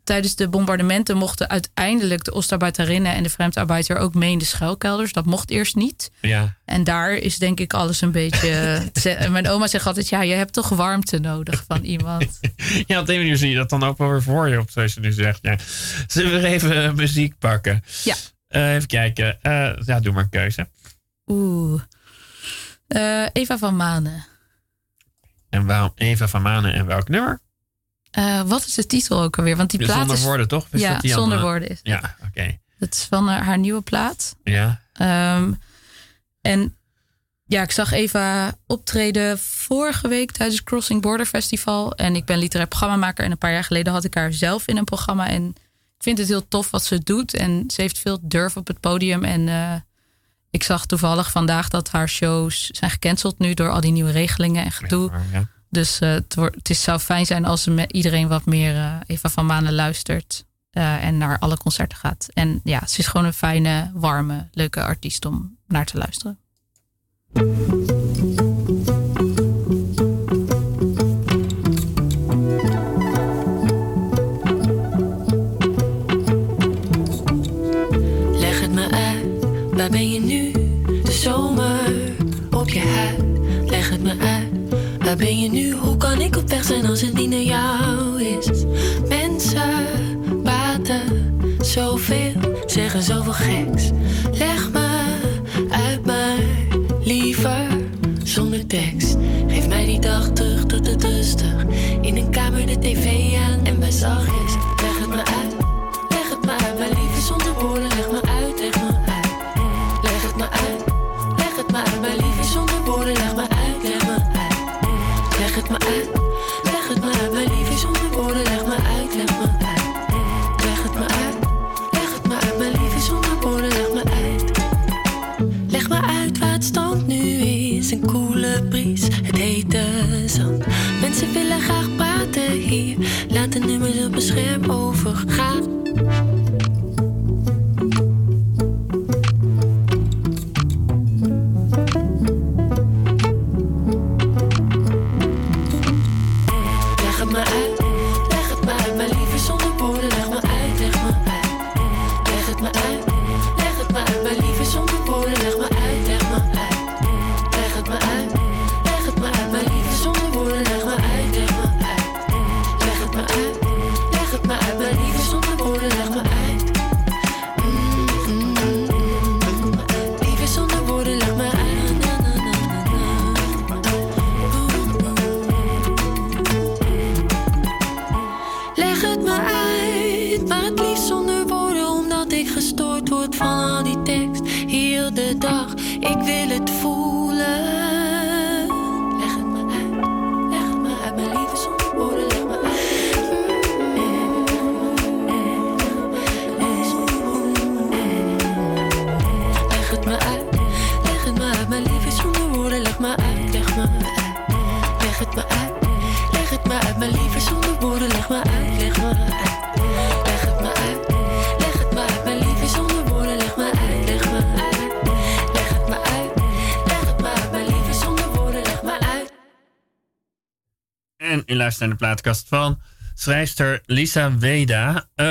[SPEAKER 2] Tijdens de bombardementen mochten uiteindelijk de Oostarbeiterinnen en de vreemdarbeider ook mee in de schuilkelders. Dat mocht eerst niet.
[SPEAKER 1] Ja,
[SPEAKER 2] En daar is denk ik alles een beetje. Mijn oma zegt altijd: ja, je hebt toch warmte nodig van iemand.
[SPEAKER 1] ja op die manier zie je dat dan ook wel weer voor je op, zoals je nu zegt. Ja. Zullen we even eh, muziek pakken?
[SPEAKER 2] Ja.
[SPEAKER 1] Eh, even kijken. Eh, ja, doe maar een keuze.
[SPEAKER 2] Oeh. Eh, Eva van Manen.
[SPEAKER 1] En waarom Eva van Manen en welk nummer?
[SPEAKER 2] Eh, wat is de titel ook alweer? Want die plaat
[SPEAKER 1] Zonder
[SPEAKER 2] is.
[SPEAKER 1] woorden, toch? Is
[SPEAKER 2] ja,
[SPEAKER 1] dat die
[SPEAKER 2] zonder woorden is.
[SPEAKER 1] Ja, oké.
[SPEAKER 2] Het is van haar, haar nieuwe plaat.
[SPEAKER 1] Ja.
[SPEAKER 2] Ehm, en ja, ik zag Eva optreden vorige week tijdens het Crossing Border Festival. En ik ben literair programmamaker. En een paar jaar geleden had ik haar zelf in een programma. En ik vind het heel tof wat ze doet. En ze heeft veel durf op het podium. En eh, ik zag toevallig vandaag dat haar shows zijn gecanceld nu door al die nieuwe regelingen en gedoe.
[SPEAKER 1] Maar, ja.
[SPEAKER 2] Dus eh, het, het is, zou fijn zijn als iedereen wat meer eh, Eva van Manen luistert. eh, en naar alle concerten gaat. En ja, ze is gewoon een fijne, warme, leuke artiest om naar te luisteren.
[SPEAKER 4] Leg het me uit, waar ben je? Waar ben je nu? Hoe kan ik op weg zijn als het niet naar jou is? Mensen praten zoveel, zeggen zoveel geks. Leg me uit, maar liever zonder tekst. Geef mij die dag terug tot het rustig. In een kamer de tv aan en bij zachtjes. Leg het me uit. Leg het me uit, mijn liefde zonder woorden. Leg me uit, Mensen willen graag praten hier. Laat de nummers op een scherm overgaan. Ik wil
[SPEAKER 1] luistert naar de plaatkast van schrijfster Lisa Weda. Eh,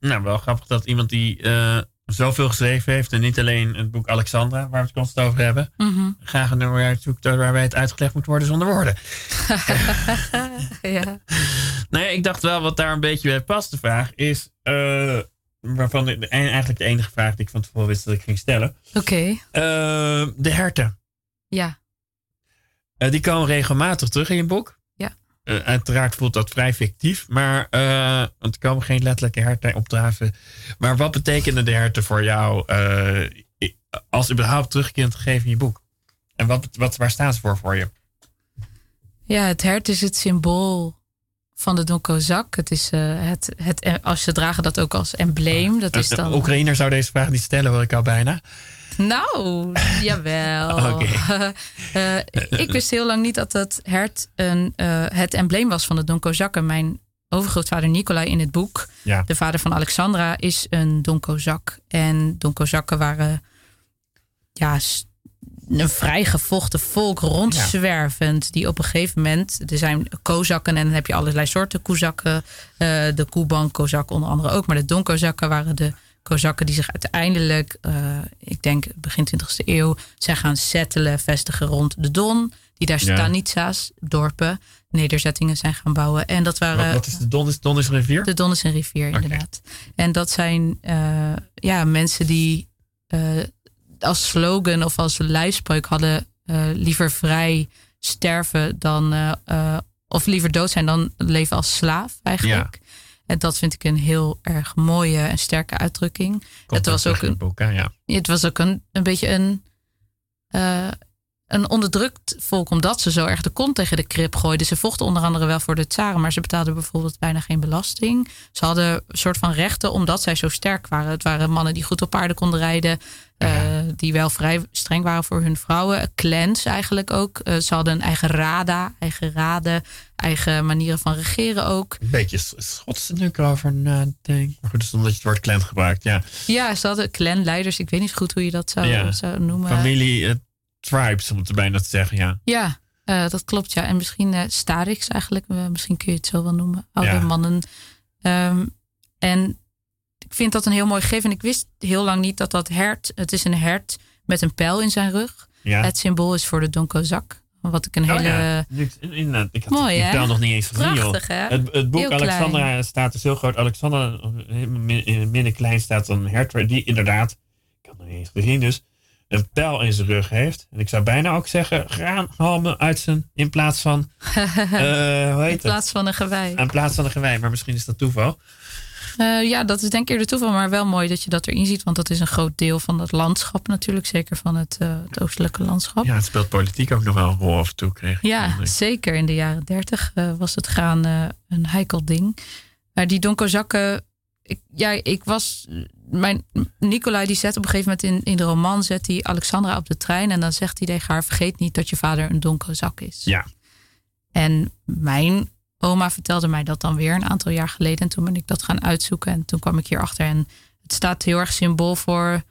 [SPEAKER 1] nou, wel grappig dat iemand die eh, zoveel geschreven heeft... en niet alleen het boek Alexandra, waar we het constant over hebben...
[SPEAKER 2] Mhm.
[SPEAKER 1] graag een nummer uitzoekt waarbij het uitgelegd moet worden zonder woorden.
[SPEAKER 2] ja.
[SPEAKER 1] Nee, ik dacht wel wat daar een beetje bij past. De vraag is, eh, waarvan de, de- eigenlijk de enige vraag die ik van tevoren wist dat ik ging stellen.
[SPEAKER 2] Oké,
[SPEAKER 1] de herten.
[SPEAKER 2] ja.
[SPEAKER 1] Die komen regelmatig terug in je boek. Eh, uiteraard voelt dat vrij fictief, maar uh, want er komen geen letterlijke herten opdraven. Maar wat betekenen de herten voor jou uh, als überhaupt terugkerend gegeven in je boek? En wat, wat, waar staan ze voor voor je?
[SPEAKER 2] Ja, het hert is het symbool van de Donkozak. Het is het, het, als ze dragen dat ook als embleem. Dat is dan...
[SPEAKER 1] De Oekraïner zou deze vraag niet stellen, hoor ik al bijna.
[SPEAKER 2] Nou, jawel.
[SPEAKER 1] Okay.
[SPEAKER 2] uh, ik wist heel lang niet dat het hert een, uh, het embleem was van de Donkozakken. Mijn overgrootvader Nicolai in het boek,
[SPEAKER 1] ja.
[SPEAKER 2] de vader van Alexandra, is een Donkozak. En Donkozakken waren ja, een vrij gevochten volk rondzwervend. Ja. Die op een gegeven moment, er zijn kozakken en dan heb je allerlei soorten koezakken. Uh, de Kuban-kozak onder andere ook. Maar de Donkozakken waren de Kozakken die zich uiteindelijk, uh, ik denk begin 20e eeuw, zijn gaan settelen, vestigen rond de Don. Die daar
[SPEAKER 1] Ja.
[SPEAKER 2] stanitsas, dorpen, nederzettingen zijn gaan bouwen. En dat waren.
[SPEAKER 1] Wat, wat is de Don? Is, Don is een rivier?
[SPEAKER 2] De Don is een rivier, inderdaad. En dat zijn uh, ja, mensen die uh, als slogan of als lijfspreuk hadden liever vrij sterven dan. of liever dood zijn dan leven als slaaf eigenlijk.
[SPEAKER 1] Ja.
[SPEAKER 2] En dat vind ik een heel erg mooie en sterke uitdrukking. Het was ook een,
[SPEAKER 1] ja.
[SPEAKER 2] het was ook een, een beetje een, uh, een onderdrukt volk, omdat ze zo erg de kont tegen de krip gooiden. Ze vochten onder andere wel voor de tsaren, maar ze betaalden bijvoorbeeld bijna geen belasting. Ze hadden een soort van rechten omdat zij zo sterk waren. Het waren mannen die goed op paarden konden rijden, uh, die wel vrij streng waren voor hun vrouwen. Clans eigenlijk ook. Uh, ze hadden een eigen rada, eigen raden, eigen manieren van regeren ook.
[SPEAKER 1] Een beetje schots nu ik erover nadenk. Maar goed, dus omdat je het woord clan gebruikt, ja.
[SPEAKER 2] Ja, ze hadden clanleiders. Ik weet niet goed hoe je dat zou,
[SPEAKER 1] Ja.
[SPEAKER 2] zou noemen.
[SPEAKER 1] Familie, uh, tribes, om het er bijna te zeggen, ja.
[SPEAKER 2] Ja, uh, dat klopt, ja. En misschien uh, stadics eigenlijk. Uh, misschien kun je het zo wel noemen. Oude
[SPEAKER 1] Ja.
[SPEAKER 2] mannen. Um, en ik vind dat een heel mooi gegeven. En ik wist heel lang niet dat dat hert... Het is een hert met een pijl in zijn rug.
[SPEAKER 1] ja.
[SPEAKER 2] Het symbool is voor de Donkozak. Wat ik een
[SPEAKER 1] Oh,
[SPEAKER 2] hele...
[SPEAKER 1] ja. Ik, inderdaad, ik had
[SPEAKER 2] Mooi,
[SPEAKER 1] die pijl nog niet eens gezien.
[SPEAKER 2] Prachtig?
[SPEAKER 1] Het, het boek
[SPEAKER 2] Heel klein.
[SPEAKER 1] Alexandra staat dus heel groot. Alexandra, in het midden klein staat een hert die inderdaad, ik had nog niet eens gezien dus, een pijl in zijn rug heeft. En ik zou bijna ook zeggen, graanhalmen uit zijn, in plaats van, eh, hoe heet
[SPEAKER 2] In plaats van een gewei.
[SPEAKER 1] In plaats van een gewei, maar misschien is dat toeval.
[SPEAKER 2] Uh, ja, dat is denk ik eerder toeval, maar wel mooi dat je dat erin ziet. Want dat is een groot deel van het landschap natuurlijk. Zeker van het, uh, het oostelijke landschap.
[SPEAKER 1] Ja, het speelt politiek ook nog wel een rol af en toe, kreeg.
[SPEAKER 2] Ja, zeker. In de jaren dertig uh, was het graan uh, een heikel ding. Maar die donkerzakken... Ik, ja, ik was... Mijn, Nicolai die zet op een gegeven moment in, in de roman... zet hij Alexandra op de trein en dan zegt hij tegen haar... vergeet niet dat je vader een donkerzak is.
[SPEAKER 1] Ja.
[SPEAKER 2] En mijn oma vertelde mij dat dan weer een aantal jaar geleden. En toen ben ik dat gaan uitzoeken. En toen kwam ik hierachter. En het staat heel erg symbool voor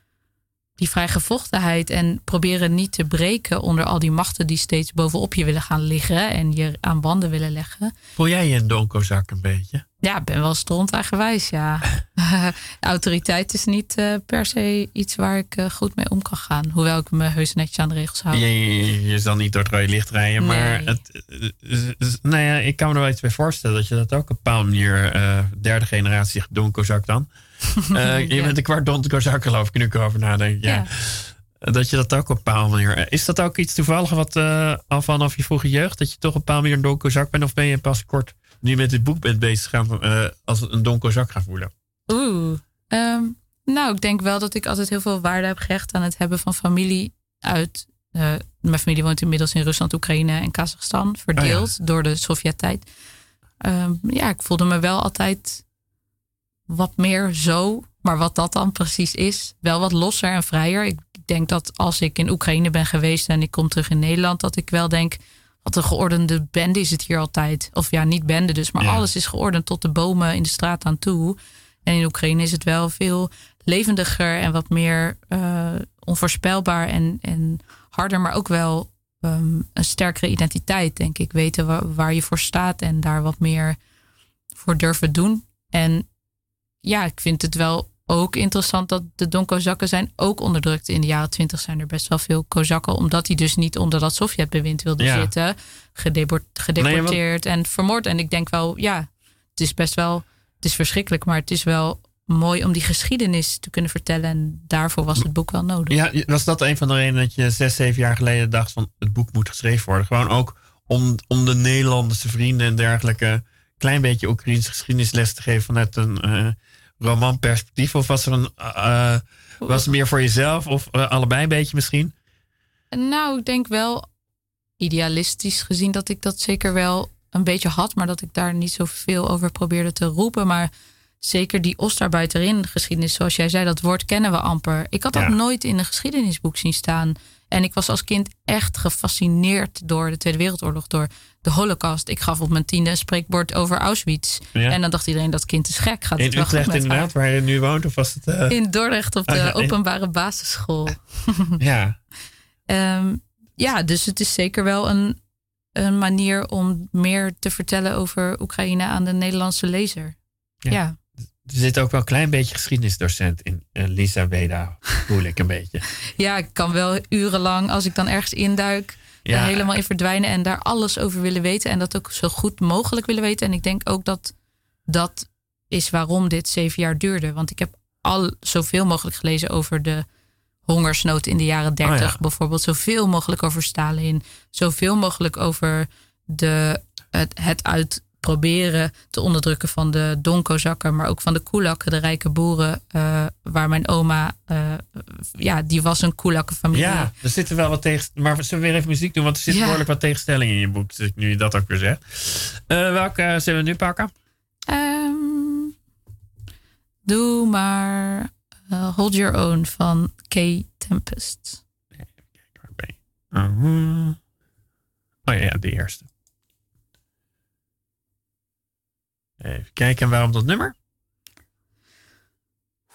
[SPEAKER 2] die vrijgevochtenheid. En proberen niet te breken onder al die machten die steeds bovenop je willen gaan liggen. En je aan banden willen leggen.
[SPEAKER 1] Voel jij je een donkozak een beetje?
[SPEAKER 2] Ja, ik ben wel stront eigenwijs, ja. Autoriteit is niet uh, per se iets waar ik uh, goed mee om kan gaan. Hoewel ik me heus netjes aan de regels hou.
[SPEAKER 1] Je, je, je zal niet door het rode licht rijden,
[SPEAKER 2] Nee.
[SPEAKER 1] maar het, uh, nou ja, ik kan me er wel iets bij voorstellen dat je dat ook op een bepaalde manier, uh, derde generatie donkozak dan. Uh, je
[SPEAKER 2] Ja.
[SPEAKER 1] bent een kwart donkozak geloof ik, nu ik erover nadenk. Ja. Dat je dat ook op een bepaalde manier. Is dat ook iets toevallig wat uh, al vanaf je vroege jeugd, dat je toch op een bepaalde manier een donkozak bent? Of ben je pas kort, nu met dit boek bent bezig, gaan, uh, als een donkozak gaan voelen?
[SPEAKER 2] Oeh. Um, Nou, ik denk wel dat ik altijd heel veel waarde heb gehecht aan het hebben van familie uit. eh, mijn familie woont inmiddels in Rusland, Oekraïne en Kazachstan, verdeeld door de Sovjet-tijd. Ehm, ja, ik voelde me wel altijd wat meer zo, maar wat dat dan precies is, wel wat losser en vrijer. Ik denk dat als ik in Oekraïne ben geweest en ik kom terug in Nederland, dat ik wel denk, wat een geordende bende is het hier altijd. Of ja, niet bende dus, maar
[SPEAKER 1] Ja.
[SPEAKER 2] alles is geordend tot de bomen in de straat aan toe. En in Oekraïne is het wel veel levendiger en wat meer eh, onvoorspelbaar en, en harder, maar ook wel ehm, een sterkere identiteit, denk ik. Weten waar, waar je voor staat en daar wat meer voor durven doen. En ja, ik vind het wel ook interessant dat de Don-Kozakken zijn ook onderdrukt. In de jaren twintig zijn er best wel veel Kozakken, omdat die dus niet onder dat Sovjetbewind wilden
[SPEAKER 1] Ja.
[SPEAKER 2] zitten. Gedeport, gedeporteerd en vermoord. En ik denk wel, ja, het is best wel, het is verschrikkelijk, maar het is wel mooi om die geschiedenis te kunnen vertellen. En daarvoor was het boek wel nodig.
[SPEAKER 1] Ja, was dat een van de redenen dat je zes, zeven jaar geleden dacht van het boek moet geschreven worden? Gewoon ook om, om de Nederlandse vrienden en dergelijke klein beetje Oekraïnse geschiedenisles te geven vanuit een eh romanperspectief? Of was er een, eh, was het meer voor jezelf of eh, allebei een beetje misschien?
[SPEAKER 2] Nou, ik denk wel idealistisch gezien dat ik dat zeker wel een beetje had, maar dat ik daar niet zoveel over probeerde te roepen. Maar zeker die Ostarbeiterin geschiedenis, zoals jij zei, dat woord kennen we amper. Ik had dat
[SPEAKER 1] Ja.
[SPEAKER 2] nooit in een geschiedenisboek zien staan. En ik was als kind echt gefascineerd door de Tweede Wereldoorlog, door de Holocaust. Ik gaf op mijn tiende een spreekbord over Auschwitz.
[SPEAKER 1] Ja.
[SPEAKER 2] En dan dacht iedereen dat kind is gek. Gaat
[SPEAKER 1] In Utrecht
[SPEAKER 2] haar?
[SPEAKER 1] inderdaad, waar je nu woont? Of was het... eh,
[SPEAKER 2] In Dordrecht op de
[SPEAKER 1] Ah, ja,
[SPEAKER 2] openbare basisschool.
[SPEAKER 1] ja.
[SPEAKER 2] Ehm, ja, dus het is zeker wel een, een manier om meer te vertellen over Oekraïne aan de Nederlandse lezer.
[SPEAKER 1] Ja.
[SPEAKER 2] Ja,
[SPEAKER 1] Er zit ook wel een klein beetje geschiedenisdocent in Lisa Weda, voel ik een beetje.
[SPEAKER 2] ja, ik kan wel urenlang, als ik dan ergens induik,
[SPEAKER 1] Ja.
[SPEAKER 2] helemaal in verdwijnen en daar alles over willen weten. En dat ook zo goed mogelijk willen weten. En ik denk ook dat dat is waarom dit zeven jaar duurde. Want ik heb al zoveel mogelijk gelezen over de hongersnood in de jaren dertig.
[SPEAKER 1] Oh ja.
[SPEAKER 2] Bijvoorbeeld zoveel mogelijk over Stalin. Zoveel mogelijk over de, het, het uitproberen te onderdrukken van de Donkozakken. Maar ook van de Koelakken, de rijke boeren. eh, waar mijn oma, eh, ja, die was een Koelakkenfamilie.
[SPEAKER 1] Ja, er zitten wel wat tegen. Maar zullen we weer even muziek doen? Want er zit
[SPEAKER 2] Ja.
[SPEAKER 1] behoorlijk wat tegenstellingen in je boek. Dus nu je dat ook weer zegt. Eh, welke zullen we nu pakken?
[SPEAKER 2] Ehm, doe maar Hold Your Own van Kay Tempest.
[SPEAKER 1] Waar ben je? Uh, oh ja, de eerste. Even kijken, en waarom dat nummer?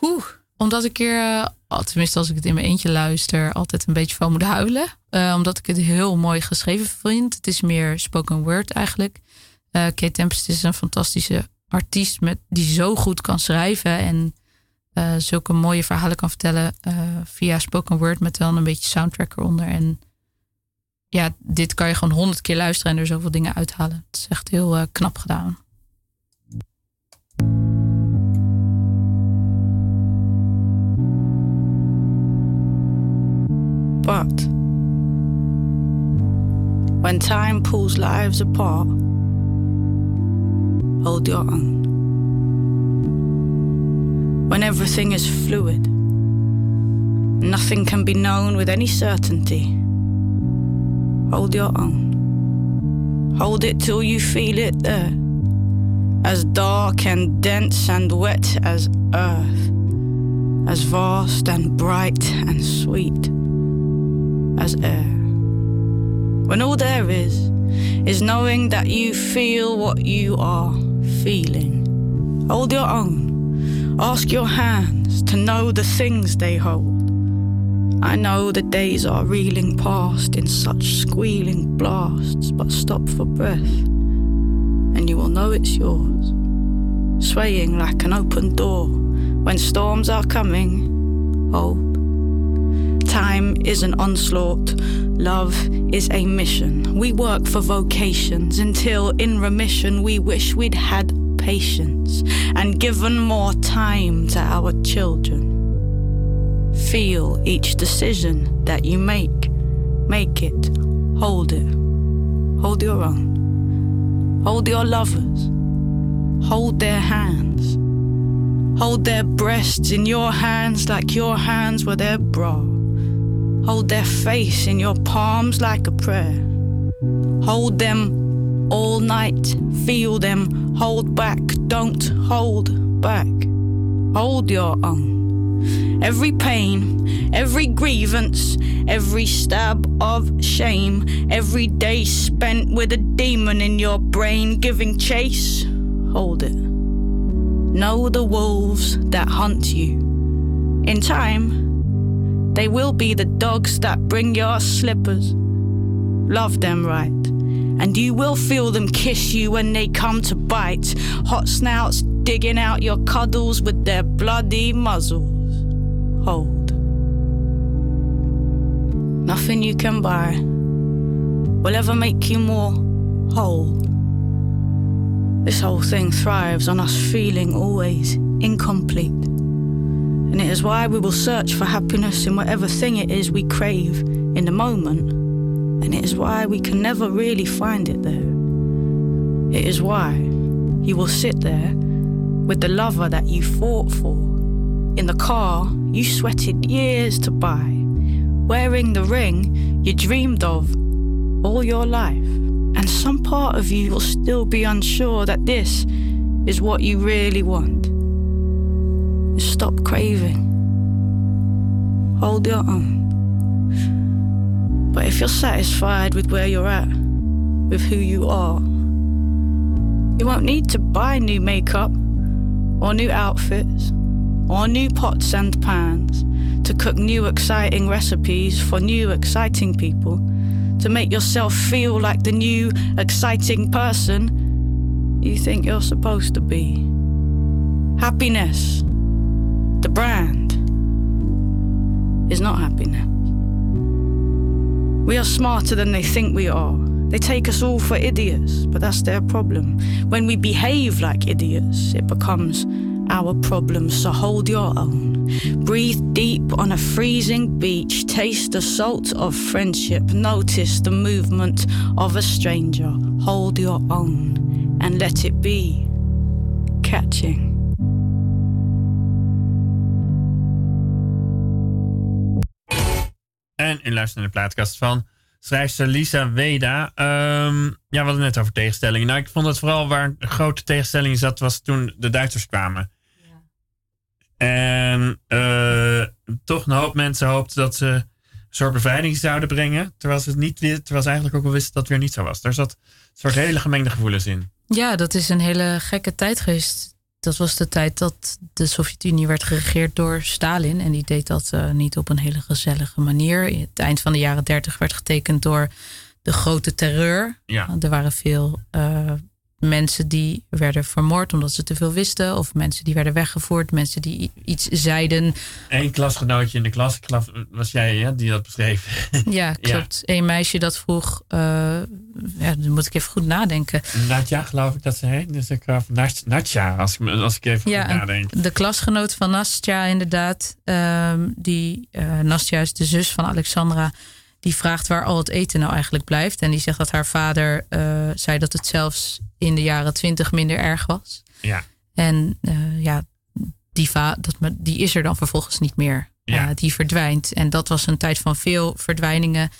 [SPEAKER 2] Oeh, omdat ik er, eh, tenminste als ik het in mijn eentje luister, altijd een beetje van moet huilen. Eh, omdat ik het heel mooi geschreven vind. Het is meer spoken word eigenlijk. Eh Kate Tempest is een fantastische artiest met, die zo goed kan schrijven en zulke mooie verhalen kan vertellen via spoken word met dan een beetje soundtrack eronder. En ja, dit kan je gewoon honderd keer luisteren en er zoveel dingen uithalen. Het is echt heel knap gedaan.
[SPEAKER 5] But when time pulls lives apart, hold your own. When everything is fluid, nothing can be known with any certainty, hold your own. Hold it till you feel it there, as dark and dense and wet as earth, as vast and bright and sweet as air. When all there is, is knowing that you feel what you are feeling. Hold your own. Ask your hands to know the things they hold. I know the days are reeling past in such squealing blasts, but stop for breath, and you will know it's yours. Swaying like an open door when storms are coming. Hope Time is an onslaught, love is a mission. We work for vocations. Until in remission we wish we'd had patience and given more time to our children. Feel each decision that you make, make it, hold it, hold your own, hold your lovers, hold their hands, Hold their breasts in your hands like your hands were their bra. Hold their face in your palms like a prayer. Hold them all night, feel them, hold back, don't hold back. Hold your own. Every pain, every grievance, every stab of shame, every day spent with a demon in your brain giving chase, hold it. Know the wolves that hunt you. In time, they will be the dogs that bring your slippers. Love them right. And you will feel them kiss you when they come to bite. Hot snouts digging out your cuddles with their bloody muzzles. Hold. Nothing you can buy will ever make you more whole. This whole thing thrives on us feeling always incomplete. And it is why we will search for happiness in whatever thing it is we crave in the moment. And it is why we can never really find it there. It is why you will sit there with the lover that you fought for in the car you sweated years to buy, wearing the ring you dreamed of all your life. And some part of you will still be unsure that this is what you really want. Stop craving. Hold your own. But if you're satisfied with where you're at, with who you are, you won't need to buy new makeup or new outfits or new pots and pans to cook new exciting recipes for new exciting people to make yourself feel like the new exciting person you think you're supposed to be. Happiness, the brand, is not happiness. We are smarter than they think we are. They take us all for idiots, but that's their problem. When we behave like idiots, it becomes our problem, so hold your own. Breathe deep on a freezing beach, taste the salt of friendship, notice the movement of a stranger. Hold your own and let it be catching.
[SPEAKER 1] En u luistert naar de plaatkast van schrijfster Lisa Weda. Ehm, ja, we hadden het net over tegenstellingen. Nou, ik vond het vooral waar een grote tegenstelling zat, was toen de Duitsers kwamen. En eh, toch een hoop mensen hoopten dat ze een soort bevrijding zouden brengen. Terwijl ze, het niet, wi- terwijl ze eigenlijk ook wel wisten dat het weer niet zo was. Daar zat een soort hele gemengde gevoelens in.
[SPEAKER 2] Ja, dat is een hele gekke tijd geweest. Dat was de tijd dat de Sovjet-Unie werd geregeerd door Stalin. En die deed dat eh, niet op een hele gezellige manier. In het eind van de jaren dertig werd getekend door de grote terreur.
[SPEAKER 1] Ja.
[SPEAKER 2] Er waren veel eh, mensen die werden vermoord omdat ze te veel wisten. Of mensen die werden weggevoerd. Mensen die iets zeiden.
[SPEAKER 1] Eén klasgenootje in de klas, was jij ja, die dat beschreef.
[SPEAKER 2] Ja, klopt. Een meisje dat vroeg... eh, ja, dan moet ik even goed nadenken.
[SPEAKER 1] Natja, geloof ik dat ze heet. Dus ik Nat- Natja, als ik, als ik even
[SPEAKER 2] Ja,
[SPEAKER 1] goed
[SPEAKER 2] en
[SPEAKER 1] nadenk.
[SPEAKER 2] de klasgenoot van Nastja inderdaad. ehm, die, eh Nastja is de zus van Alexandra. Die vraagt waar al het eten nou eigenlijk blijft. En die zegt dat haar vader eh, zei dat het zelfs in de jaren twintig minder erg was.
[SPEAKER 1] Ja.
[SPEAKER 2] En eh, ja, die, va dat, die is er dan vervolgens niet meer.
[SPEAKER 1] Ja.
[SPEAKER 2] Eh, die verdwijnt. En dat was een tijd van veel verdwijningen.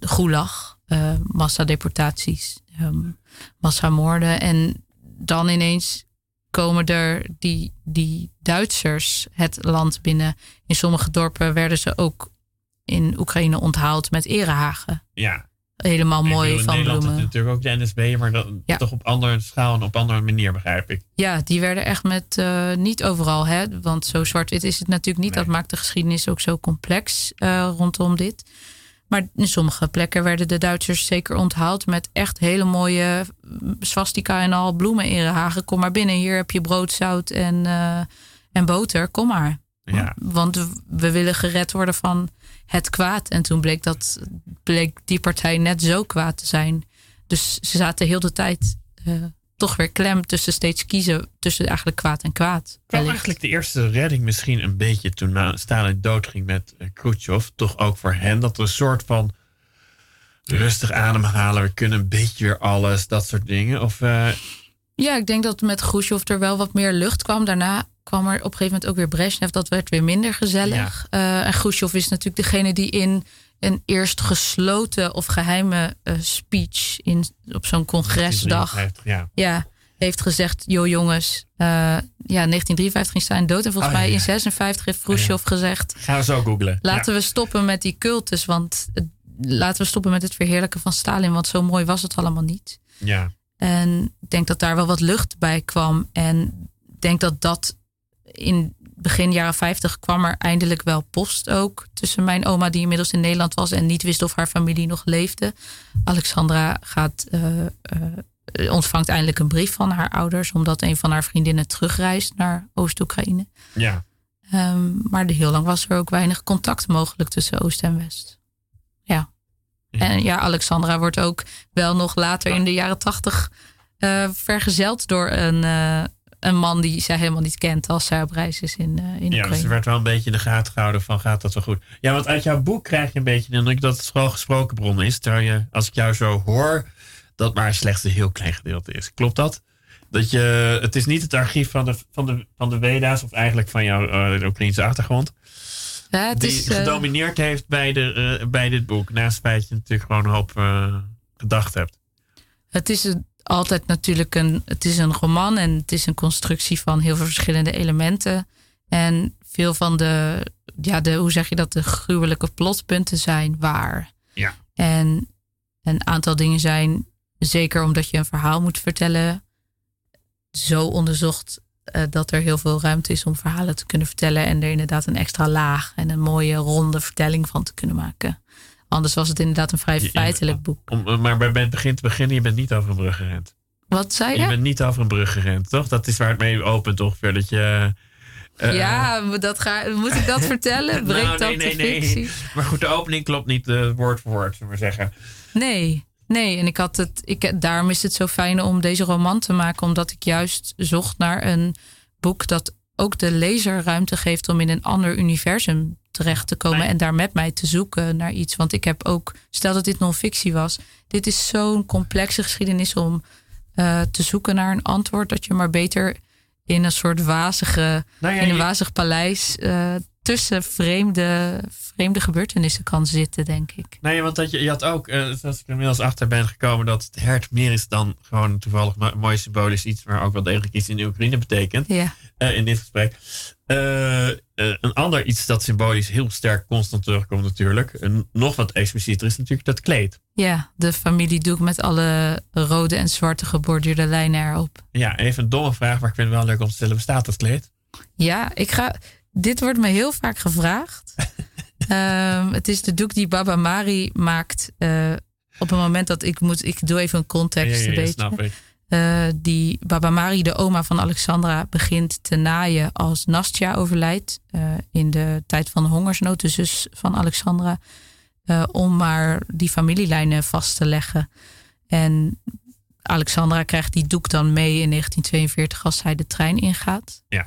[SPEAKER 2] gulag, massadeportaties, ehm massamoorden. En dan ineens komen er die, die Duitsers het land binnen. In sommige dorpen werden ze ook in Oekraïne onthaald met erehagen.
[SPEAKER 1] Ja.
[SPEAKER 2] Helemaal mooi van
[SPEAKER 1] Nederland
[SPEAKER 2] bloemen.
[SPEAKER 1] je natuurlijk ook de NSB, maar dan
[SPEAKER 2] Ja.
[SPEAKER 1] toch op andere schaal en op andere manier, begrijp ik.
[SPEAKER 2] Ja, die werden echt met eh, niet overal, hè? Want zo zwart-wit is het natuurlijk niet. Dat maakt de geschiedenis ook zo complex eh, rondom dit. Maar in sommige plekken werden de Duitsers zeker onthaald met echt hele mooie mm, swastika en al bloemen in hagen. Kom maar binnen, hier heb je brood, zout en, eh, en boter. Kom maar.
[SPEAKER 1] Ja.
[SPEAKER 2] Want we willen gered worden van het kwaad. En toen bleek, dat, bleek die partij net zo kwaad te zijn. Dus ze zaten heel de tijd eh, toch weer klem tussen steeds kiezen tussen eigenlijk kwaad en kwaad.
[SPEAKER 1] kwam eigenlijk de eerste redding misschien een beetje toen Stalin doodging met uh, Khrushchev. Toch ook voor hen dat er een soort van rustig ademhalen. We kunnen een beetje weer alles, dat soort dingen. Of eh,
[SPEAKER 2] Ja, ik denk dat met Khrushchev er wel wat meer lucht kwam. Daarna kwam er op een gegeven moment ook weer Brezhnev. Dat werd weer minder gezellig. Eh, en Khrushchev is natuurlijk degene die in een eerst gesloten of geheime eh, speech in, op zo'n congresdag
[SPEAKER 1] 53, Ja.
[SPEAKER 2] ja, heeft gezegd: Joh, jongens, eh, ja, 1953 ging Stalin dood. En volgens
[SPEAKER 1] Oh,
[SPEAKER 2] mij
[SPEAKER 1] ja.
[SPEAKER 2] in 56 heeft Khrushchev gezegd:
[SPEAKER 1] Gaan we zo googlen.
[SPEAKER 2] Laten we stoppen met die cultus. Want laten we stoppen met het verheerlijken van Stalin. Want zo mooi was het allemaal niet.
[SPEAKER 1] Ja.
[SPEAKER 2] En ik denk dat daar wel wat lucht bij kwam. En ik denk dat dat in begin jaren 50 kwam er eindelijk wel post ook. Tussen mijn oma, die inmiddels in Nederland was en niet wist of haar familie nog leefde. Alexandra gaat, eh, eh, ontvangt eindelijk een brief van haar ouders. Omdat een van haar vriendinnen terugreist naar Oost-Oekraïne.
[SPEAKER 1] Ja.
[SPEAKER 2] Ehm, maar heel lang was er ook weinig contact mogelijk tussen Oost en West. Ja. En ja, Alexandra wordt ook wel nog later in de jaren tachtig eh, vergezeld door een, een man die zij helemaal niet kent als zij op reis is in, eh in
[SPEAKER 1] Ja, dus er werd wel een beetje in de gaten gehouden van gaat dat wel goed. Ja, want uit jouw boek krijg je een beetje de indruk dat het vooral gesproken bron is. Terwijl je, als ik jou zo hoor, dat maar slechts een heel klein gedeelte is. Klopt dat? Dat je, het is niet het archief van de, van de, van de Veda's of eigenlijk van jouw uh, Oekraïnse achtergrond.
[SPEAKER 2] Ja, het
[SPEAKER 1] Die
[SPEAKER 2] is, eh,
[SPEAKER 1] gedomineerd heeft bij, de, bij dit boek. Naast het feit dat je natuurlijk gewoon een hoop gedacht hebt.
[SPEAKER 2] Het is een- altijd natuurlijk een, het is een roman en het is een constructie van heel veel verschillende elementen. En veel van de, ja, de, hoe zeg je dat, de gruwelijke plotpunten zijn waar.
[SPEAKER 1] Ja.
[SPEAKER 2] En een aantal dingen zijn, zeker omdat je een verhaal moet vertellen, zo onderzocht eh, dat er heel veel ruimte is om verhalen te kunnen vertellen. En er inderdaad een extra laag en een mooie ronde vertelling van te kunnen maken. Anders was het inderdaad een vrij feitelijk boek.
[SPEAKER 1] Om, maar bij het begin te beginnen, je bent niet over een brug gerend.
[SPEAKER 2] Wat zei
[SPEAKER 1] Je
[SPEAKER 2] je?
[SPEAKER 1] bent niet over een brug gerend, toch? Dat is waar het mee opent ongeveer. Dat je... eh,
[SPEAKER 2] ja, dat ga, moet ik dat vertellen? Breekt
[SPEAKER 1] Nou,
[SPEAKER 2] dat
[SPEAKER 1] nee, nee,
[SPEAKER 2] de
[SPEAKER 1] nee.
[SPEAKER 2] fictie?
[SPEAKER 1] Maar goed, de opening klopt niet eh, woord voor woord, zullen we maar zeggen.
[SPEAKER 2] Nee, nee. En ik had het, ik, daarom is het zo fijn om deze roman te maken, omdat ik juist zocht naar een boek dat ook de lezer ruimte geeft om in een ander universum terecht te komen
[SPEAKER 1] Nee.
[SPEAKER 2] en daar met mij te zoeken naar iets. Want ik heb ook, stel dat dit non-fictie was, dit is zo'n complexe geschiedenis om eh, te zoeken naar een antwoord dat je maar beter in een soort wazige,
[SPEAKER 1] Nou ja,
[SPEAKER 2] in een
[SPEAKER 1] je-
[SPEAKER 2] wazig paleis eh, tussen vreemde, vreemde gebeurtenissen kan zitten, denk ik.
[SPEAKER 1] Nee, want dat je, je had ook, eh, zoals ik er inmiddels achter ben gekomen, dat het hert meer is dan gewoon toevallig mo- mooi symbolisch iets, maar ook wel degelijk iets in de Oekraïne betekent.
[SPEAKER 2] Ja.
[SPEAKER 1] eh, in dit gesprek. Eh, eh, een ander iets dat symbolisch heel sterk constant terugkomt natuurlijk. En nog wat explicieter is natuurlijk dat kleed.
[SPEAKER 2] Ja, de familiedoek met alle rode en zwarte geborduurde lijnen erop.
[SPEAKER 1] Ja, even een domme vraag, maar ik vind het wel leuk om te stellen. Bestaat dat kleed?
[SPEAKER 2] Ja, ik ga. Dit wordt me heel vaak gevraagd. Ehm, het is de doek die Baba Mari maakt. eh, op het moment dat ik moet. Ik doe even een context een beetje.
[SPEAKER 1] snap ik.
[SPEAKER 2] Eh, die Baba Mari, de oma van Alexandra, begint te naaien als Nastja overlijdt. eh, in de tijd van de hongersnood, de zus van Alexandra. eh, om maar die familielijnen vast te leggen. En Alexandra krijgt die doek dan mee in 1942 als zij de trein ingaat.
[SPEAKER 1] Ja.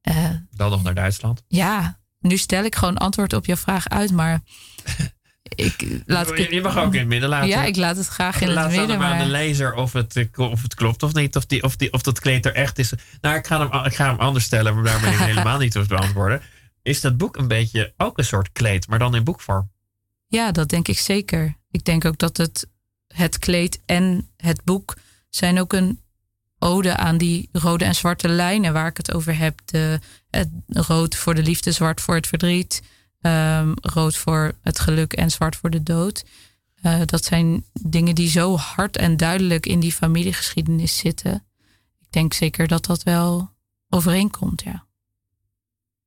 [SPEAKER 2] Eh,
[SPEAKER 1] Dan nog naar Duitsland.
[SPEAKER 2] ja, nu stel ik gewoon antwoord op jouw vraag uit, maar ik laat ik
[SPEAKER 1] je,
[SPEAKER 2] het,
[SPEAKER 1] mag ook in het midden laten.
[SPEAKER 2] ja, ik laat het graag in het
[SPEAKER 1] Laat dan
[SPEAKER 2] midden.
[SPEAKER 1] maar aan de lezer of het, eh, of het klopt of niet. Of, die, of, die, of dat kleed er echt is. Nou, ik ga hem, ik ga hem anders stellen, maar daar ben ik helemaal niet hoeft beantwoorden. Is dat boek een beetje ook een soort kleed, maar dan in boekvorm?
[SPEAKER 2] ja, dat denk ik zeker. Ik denk ook dat het, het kleed en het boek zijn ook een ode aan die rode en zwarte lijnen waar ik het over heb. De, het, rood voor de liefde, zwart voor het verdriet. Ehm, rood voor het geluk en zwart voor de dood. Eh, dat zijn dingen die zo hard en duidelijk in die familiegeschiedenis zitten. Ik denk zeker dat dat wel overeenkomt, ja.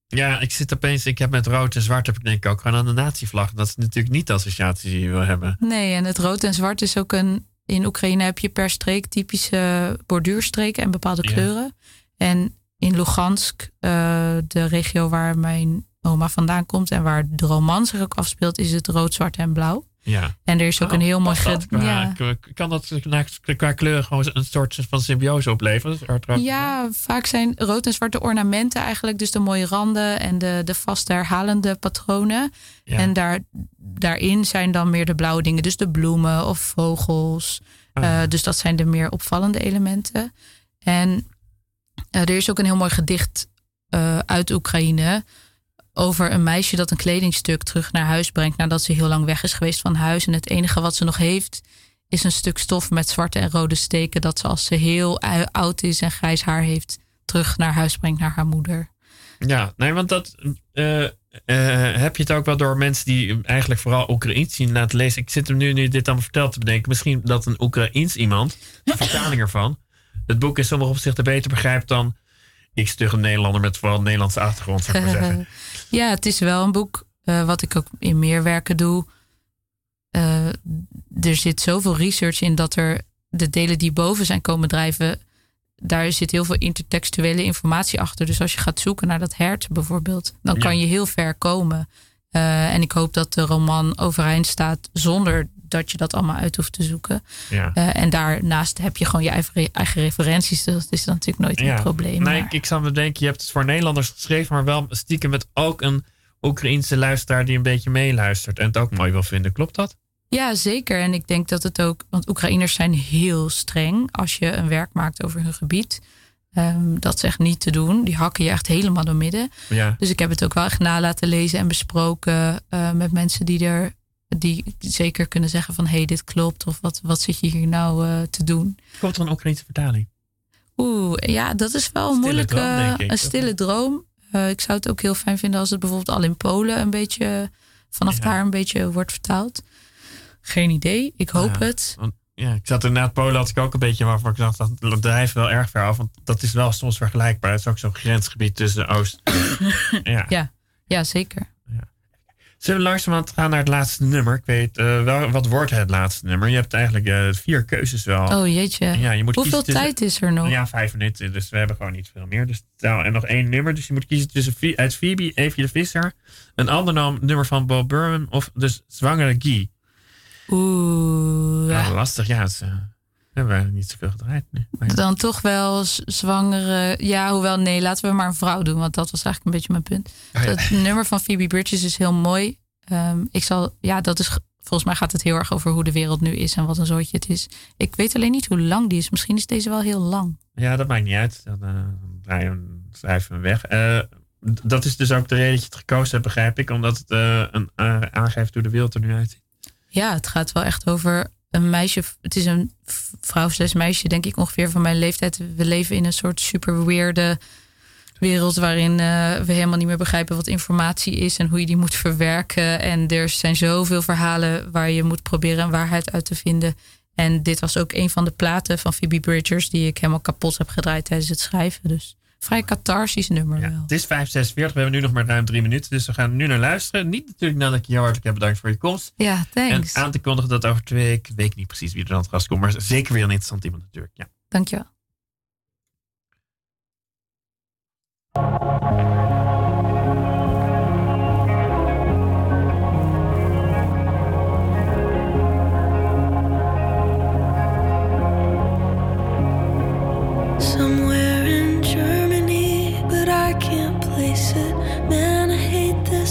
[SPEAKER 1] Ja, ik zit opeens, ik heb met rood en zwart heb ik denk ik ook gewoon aan de natievlag. Dat is natuurlijk niet de associatie die je wil hebben.
[SPEAKER 2] Nee, en het rood en zwart is ook een. In Oekraïne heb je per streek typische borduurstreken en bepaalde
[SPEAKER 1] Ja.
[SPEAKER 2] kleuren. En in Lugansk, eh, de regio waar mijn oma vandaan komt en waar de roman zich ook afspeelt, is het rood, zwart en blauw.
[SPEAKER 1] Ja.
[SPEAKER 2] En er is ook een heel mooi.
[SPEAKER 1] Past dat qua-
[SPEAKER 2] ja.
[SPEAKER 1] Kan dat qua- qua kleur gewoon een soort van symbiose opleveren?
[SPEAKER 2] Ja, vaak zijn rood en zwarte ornamenten eigenlijk. Dus de mooie randen en de, de vast herhalende patronen.
[SPEAKER 1] Ja.
[SPEAKER 2] En daar, daarin zijn dan meer de blauwe dingen. Dus de bloemen of vogels.
[SPEAKER 1] Ah.
[SPEAKER 2] Eh, dus dat zijn de meer opvallende elementen. En eh, er is ook een heel mooi gedicht uit Oekraïne. Over een meisje dat een kledingstuk terug naar huis brengt. nadat ze heel lang weg is geweest van huis. En het enige wat ze nog heeft. is een stuk stof met zwarte en rode steken. dat ze als ze heel oud is en grijs haar heeft. terug naar huis brengt naar haar moeder.
[SPEAKER 1] Ja, nee, want dat eh, eh, heb je het ook wel door mensen die eigenlijk vooral Oekraïens zien laten lezen. Ik zit hem nu, nu dit allemaal verteld te bedenken. Misschien dat een Oekraïens iemand, een vertaling ervan, het boek in sommige opzichten beter begrijpt dan ik stug een Nederlander met vooral een Nederlandse achtergrond, zou ik maar zeggen.
[SPEAKER 2] ja, het is wel een boek eh, wat ik ook in meer werken doe. Eh, er zit zoveel research in dat er de delen die boven zijn komen drijven, daar zit heel veel intertextuele informatie achter. Dus als je gaat zoeken naar dat hert bijvoorbeeld, dan kan je heel ver komen. Eh, en ik hoop dat de roman overeind staat zonder dat je dat allemaal uit hoeft te zoeken.
[SPEAKER 1] Ja.
[SPEAKER 2] Eh, en daarnaast heb je gewoon je eigen, eigen referenties. Dus dat is dan natuurlijk nooit een probleem.
[SPEAKER 1] Nee,
[SPEAKER 2] maar-
[SPEAKER 1] ik, ik zou me denken, je hebt het voor Nederlanders geschreven, maar wel stiekem met ook een Oekraïense luisteraar die een beetje meeluistert en het ook mooi wil vinden. Klopt dat?
[SPEAKER 2] Ja, zeker. En ik denk dat het ook, want Oekraïners zijn heel streng als je een werk maakt over hun gebied. Ehm, dat is echt niet te doen. Die hakken je echt helemaal door midden.
[SPEAKER 1] Ja.
[SPEAKER 2] Dus ik heb het ook wel echt na laten lezen en besproken eh, met mensen die er die zeker kunnen zeggen van hé, hey, dit klopt. Of wat, wat zit je hier nou eh, te doen?
[SPEAKER 1] Komt er een Oekraïense vertaling?
[SPEAKER 2] Oeh, ja, dat is wel een
[SPEAKER 1] Stille
[SPEAKER 2] moeilijke,
[SPEAKER 1] droom, denk ik.
[SPEAKER 2] een stille droom. Eh, ik zou het ook heel fijn vinden als het bijvoorbeeld al in Polen een beetje vanaf
[SPEAKER 1] Ja.
[SPEAKER 2] daar een beetje wordt vertaald. Geen idee. Ik hoop
[SPEAKER 1] Ja,
[SPEAKER 2] het.
[SPEAKER 1] Want, ja, ik zat inderdaad Polen had ik ook een beetje waarvan ik dacht dat drijft wel erg ver af. Want dat is wel soms vergelijkbaar. Het is ook zo'n grensgebied tussen Oost. ja.
[SPEAKER 2] Ja, ja, zeker.
[SPEAKER 1] Zullen we langzamerhand gaan naar het laatste nummer? Ik weet eh, wel, wat wordt het laatste nummer? Je hebt eigenlijk eh, vier keuzes wel.
[SPEAKER 2] Oh jeetje.
[SPEAKER 1] Ja, je moet
[SPEAKER 2] Hoeveel
[SPEAKER 1] tussen-
[SPEAKER 2] tijd is er nog?
[SPEAKER 1] Ja, vijf minuten. Dus we hebben gewoon niet veel meer. Dus, nou, en nog één nummer. Dus je moet kiezen tussen uit Phoebe, Evie de Visser, een ander naam, nummer van Bob Burman of dus Zwangere Guy.
[SPEAKER 2] Oeh.
[SPEAKER 1] Ja. lastig. Ja, het, is, we hebben niet zoveel gedraaid nu. Maar-
[SPEAKER 2] Dan toch wel zwangere. Ja, hoewel nee, laten we maar een vrouw doen. Want dat was eigenlijk een beetje mijn punt.
[SPEAKER 1] Ah, ja.
[SPEAKER 2] Het nummer van Phoebe Bridges is heel mooi. Ehm, ik zal, ja, dat is. ge- Volgens mij gaat het heel erg over hoe de wereld nu is en wat een zootje het is. Ik weet alleen niet hoe lang die is. Misschien is deze wel heel lang.
[SPEAKER 1] Ja, dat maakt niet uit. Dan eh, draai je hem, schrijf je hem weg. Eh, dat is dus ook de reden dat je het gekozen hebt, begrijp ik. Omdat het eh, een, aangeeft hoe de wereld er nu uitziet.
[SPEAKER 2] Ja, het gaat wel echt over een meisje. Het is een vrouw slash meisje, denk ik ongeveer van mijn leeftijd. We leven in een soort super weirde wereld waarin eh, we helemaal niet meer begrijpen wat informatie is en hoe je die moet verwerken. En er zijn zoveel verhalen waar je moet proberen een waarheid uit te vinden. En dit was ook een van de platen van Phoebe Bridgers die ik helemaal kapot heb gedraaid tijdens het schrijven. Dus vrij catharsisch nummer
[SPEAKER 1] Ja,
[SPEAKER 2] wel.
[SPEAKER 1] het is 5.46. We hebben nu nog maar ruim drie minuten. Dus we gaan nu naar luisteren. Niet natuurlijk nadat ik heel hartelijk heb bedankt voor je komst.
[SPEAKER 2] Ja, thanks.
[SPEAKER 1] En aan te kondigen dat over twee weken, weet ik niet precies wie er aan het gast komt. Maar zeker weer een interessant iemand natuurlijk. Ja.
[SPEAKER 2] Dankjewel.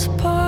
[SPEAKER 4] spark